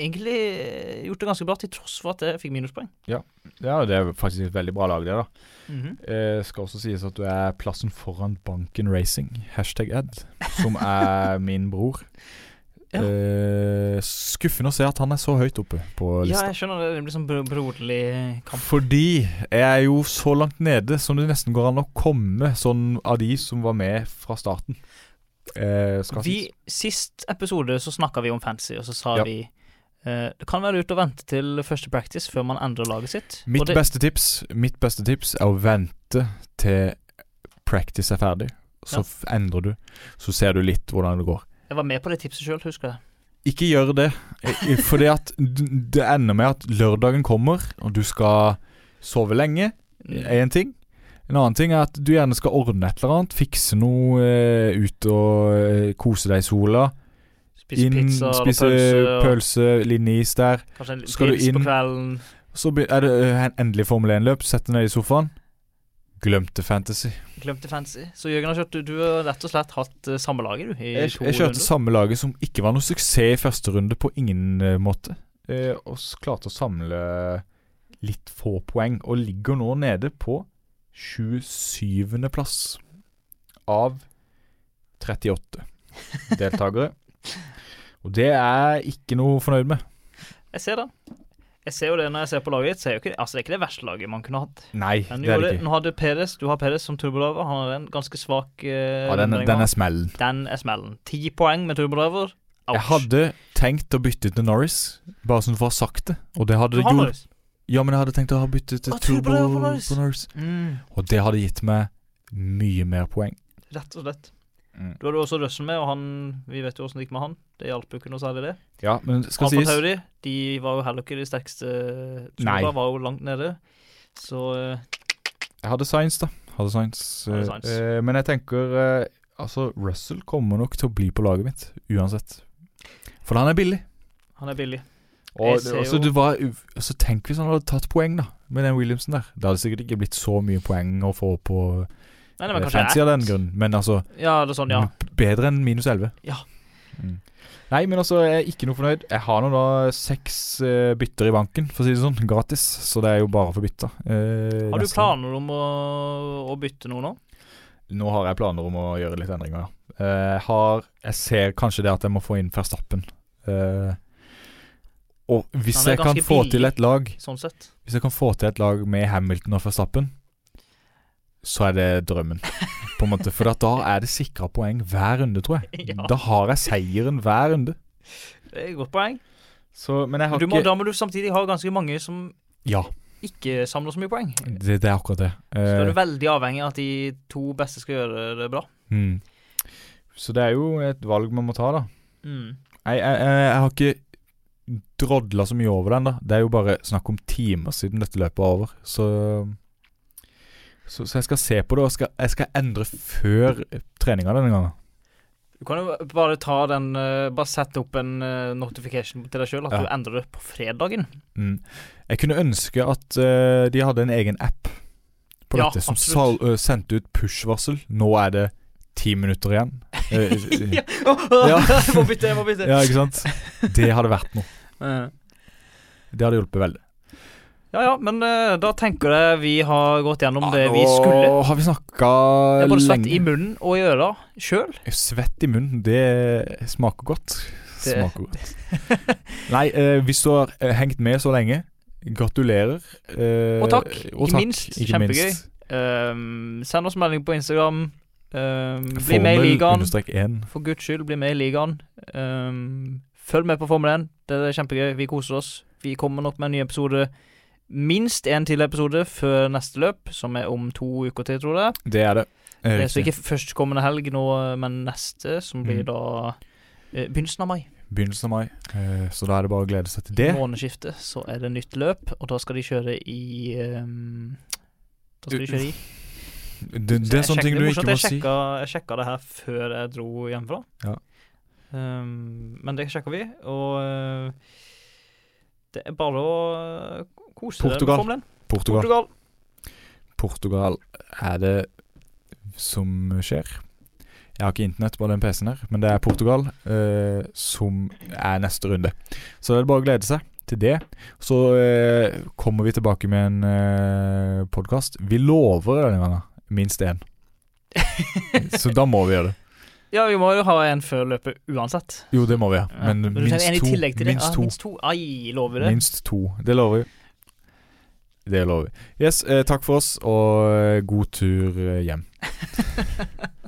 egentlig eh, gjort det ganske bra, til tross for at jeg fikk minuspoeng. Ja, det er faktisk et veldig bra lag, det, da. Mhm. Eh, skal også sies at du er plassen foran Banken Racing, hashtag ad, som er min bror. Ja. Eh, skuffende å se at han er så høyt oppe på Ja, jeg skjønner det. Det blir sånn bro broderlig kamp. Fordi jeg er jo så langt nede som det nesten går an å komme, sånn av de som var med fra starten. Eh, Vi, sist episode så snakka vi om fantasy, og så sa Ja. vi eh, det kan være lurt å vente til første practice før man endrer laget sitt. Mitt det, beste tips Mitt beste tips er å vente til practice er ferdig. Så Ja. endrer du. Så ser du litt hvordan det går. Jeg var med på det tipset sjøl, husker jeg. Ikke gjør det. Eh, Fordi at det ender med at lørdagen kommer, og du skal sove lenge. Én en ting. En annen ting er at du gjerne skal ordne et eller annet. Fikse noe, eh, ut og eh, kose deg i sola. Spise inn, pizza spise pølse, pølse, liten is der. kanskje en pils på kvelden. Så er det en- endelig Formel 1-løp. Sett deg ned i sofaen. Glemte fantasy. Glemte fantasy. Så Jørgen har kjørt, du, du har rett og slett hatt uh, samme laget, du, i Jeg, jeg kjørte runder. samme laget som ikke var noe suksess i første runde, på ingen uh, måte. Uh, og klarte å samle litt få poeng, og ligger nå nede på 27. plass av 38 deltakere. <laughs> Og det er jeg ikke noe fornøyd med. Jeg ser det. Jeg ser jo det når jeg ser på laget ditt. Er altså, det er ikke det verste laget man kunne hatt. Nei, Men det er det det, ikke. nå hadde Peres, du har Peres som turbodriver. Han har en ganske svak uh, Ja, den, den er smellen. Den er smellen. Ti poeng med turbodriver. Ouch. Jeg hadde tenkt å bytte til Norris, bare sånn for å ha sagt det. Og det hadde gjort Norris. Ja, men jeg hadde tenkt å ha byttet til ah, Turbo turbo. Norris. Mm, Og det hadde gitt meg mye mer poeng. rett og slett. Mm. Du hadde også Russell med, og han Vi vet jo åssen det gikk med han. Det hjalp jo ikke noe særlig, det. Ja, men det skal Alfa sies Tauri, de var jo heller ikke de sterkeste. Tsunoda var jo langt nede. Så eh, Jeg hadde Science, da. Hadde Science. Hadde science. Sainz. eh, men jeg tenker eh, Altså, Russell kommer nok til å bli på laget mitt, uansett. For han er billig. han er billig. Og ser altså, det var, u- Tenk hvis han hadde tatt poeng, da, med den Williamson der. Det hadde sikkert ikke blitt så mye poeng å få på Nei, nei, eh, men kanskje fancy av den grunn, men altså Ja, det er sånn, ja. Bedre enn minus 11. Ja. Mm. Nei, men altså, jeg er ikke noe fornøyd. Jeg har nå da seks eh, bytter i banken, for å si det sånn, gratis. Så det er jo bare få bytta. eh, Har du planer om å, å bytte noe nå? Nå har jeg planer om å gjøre litt endringer, ja. Eh, har Jeg ser kanskje det at jeg må få inn Verstappen. Eh, og hvis jeg kan ganske få billig. til et lag Sånn sett. Hvis jeg kan få til et lag med Hamilton og Verstappen, så er det drømmen. På en måte For da er det sikra poeng hver runde, tror jeg. Ja. Da har jeg seieren hver runde. Det er et godt poeng. Så, men jeg har du må, ikke da må du samtidig ha ganske mange som Ja, ikke samler så mye poeng. det, det er akkurat det. Så er Eh, du veldig avhengig av at de to beste skal gjøre det bra. mm. Så det er jo et valg man må ta, da. Mm. Jeg, jeg, jeg, jeg har ikke drodla så mye over den, da. Det er jo bare snakk om timer siden dette løpet er over. Så, så, så jeg skal se på det, og skal, jeg skal endre før treninga denne gangen. Du kan jo bare ta den eh, Bare sette opp en eh, notification til deg sjøl at Ja. du endrer det på fredagen. Mm. Jeg kunne ønske at uh, de hadde en egen app på Ja, dette som sal, eh, sendte ut push-varsel. Nå er det ti minutter igjen. <laughs> Eh, ja. <laughs> Jeg må bytte, jeg må bytte. ja, ikke sant? <laughs> Det hadde vært noe. Det hadde hjulpet veldig. Ja ja, men eh, da tenker jeg vi har gått gjennom det vi Nå skulle. har vi snakka Det er både svett i munnen og i øra sjøl. Svett i munnen, det smaker godt. Det- Smaker godt. Nei, eh, hvis du har eh, hengt med så lenge, gratulerer. eh, Og takk. Ikke minst. Kjempegøy. Um, send oss melding på Instagram. Um, bli med i Formel ligaen. understrek 1. For guds skyld, bli med i ligaen. Um, følg med på Formel 1. Det er kjempegøy. Vi koser oss. Vi kommer nok med en ny episode. Minst en til episode før neste løp, som er om to uker til, tror jeg. Det er det. Eh, Det er så ikke førstkommende helg nå, men neste, som blir Mm. da eh, begynnelsen av mai. Begynnelsen av mai. Eh, så da er det bare å glede seg til det. I månedsskiftet så er det nytt løp, og da skal de kjøre i um, Da skal de kjøre i Det, det er sånne ting du ikke må si. jeg sjekka det her før jeg dro hjemmefra. Ja. Um, men det sjekka vi, og det er bare å Kose Portugal. Deg med Portugal. Portugal. Portugal er det som skjer. Jeg har ikke internett på den PC-en her, men det er Portugal eh, som er neste runde. Så det er bare å glede seg til det. Så eh, kommer vi tilbake med en eh, podkast. Vi lover denne gangen minst én. Så da må vi gjøre det. <laughs> Ja, vi må jo ha en før løpet uansett. Jo, det må vi, ja. Men, ja. men minst, to, minst, to, ah, minst to. Ai, lover vi det? Minst to. Det lover vi. Det lover vi. Yes, eh, takk for oss, og eh, god tur eh, hjem. <laughs>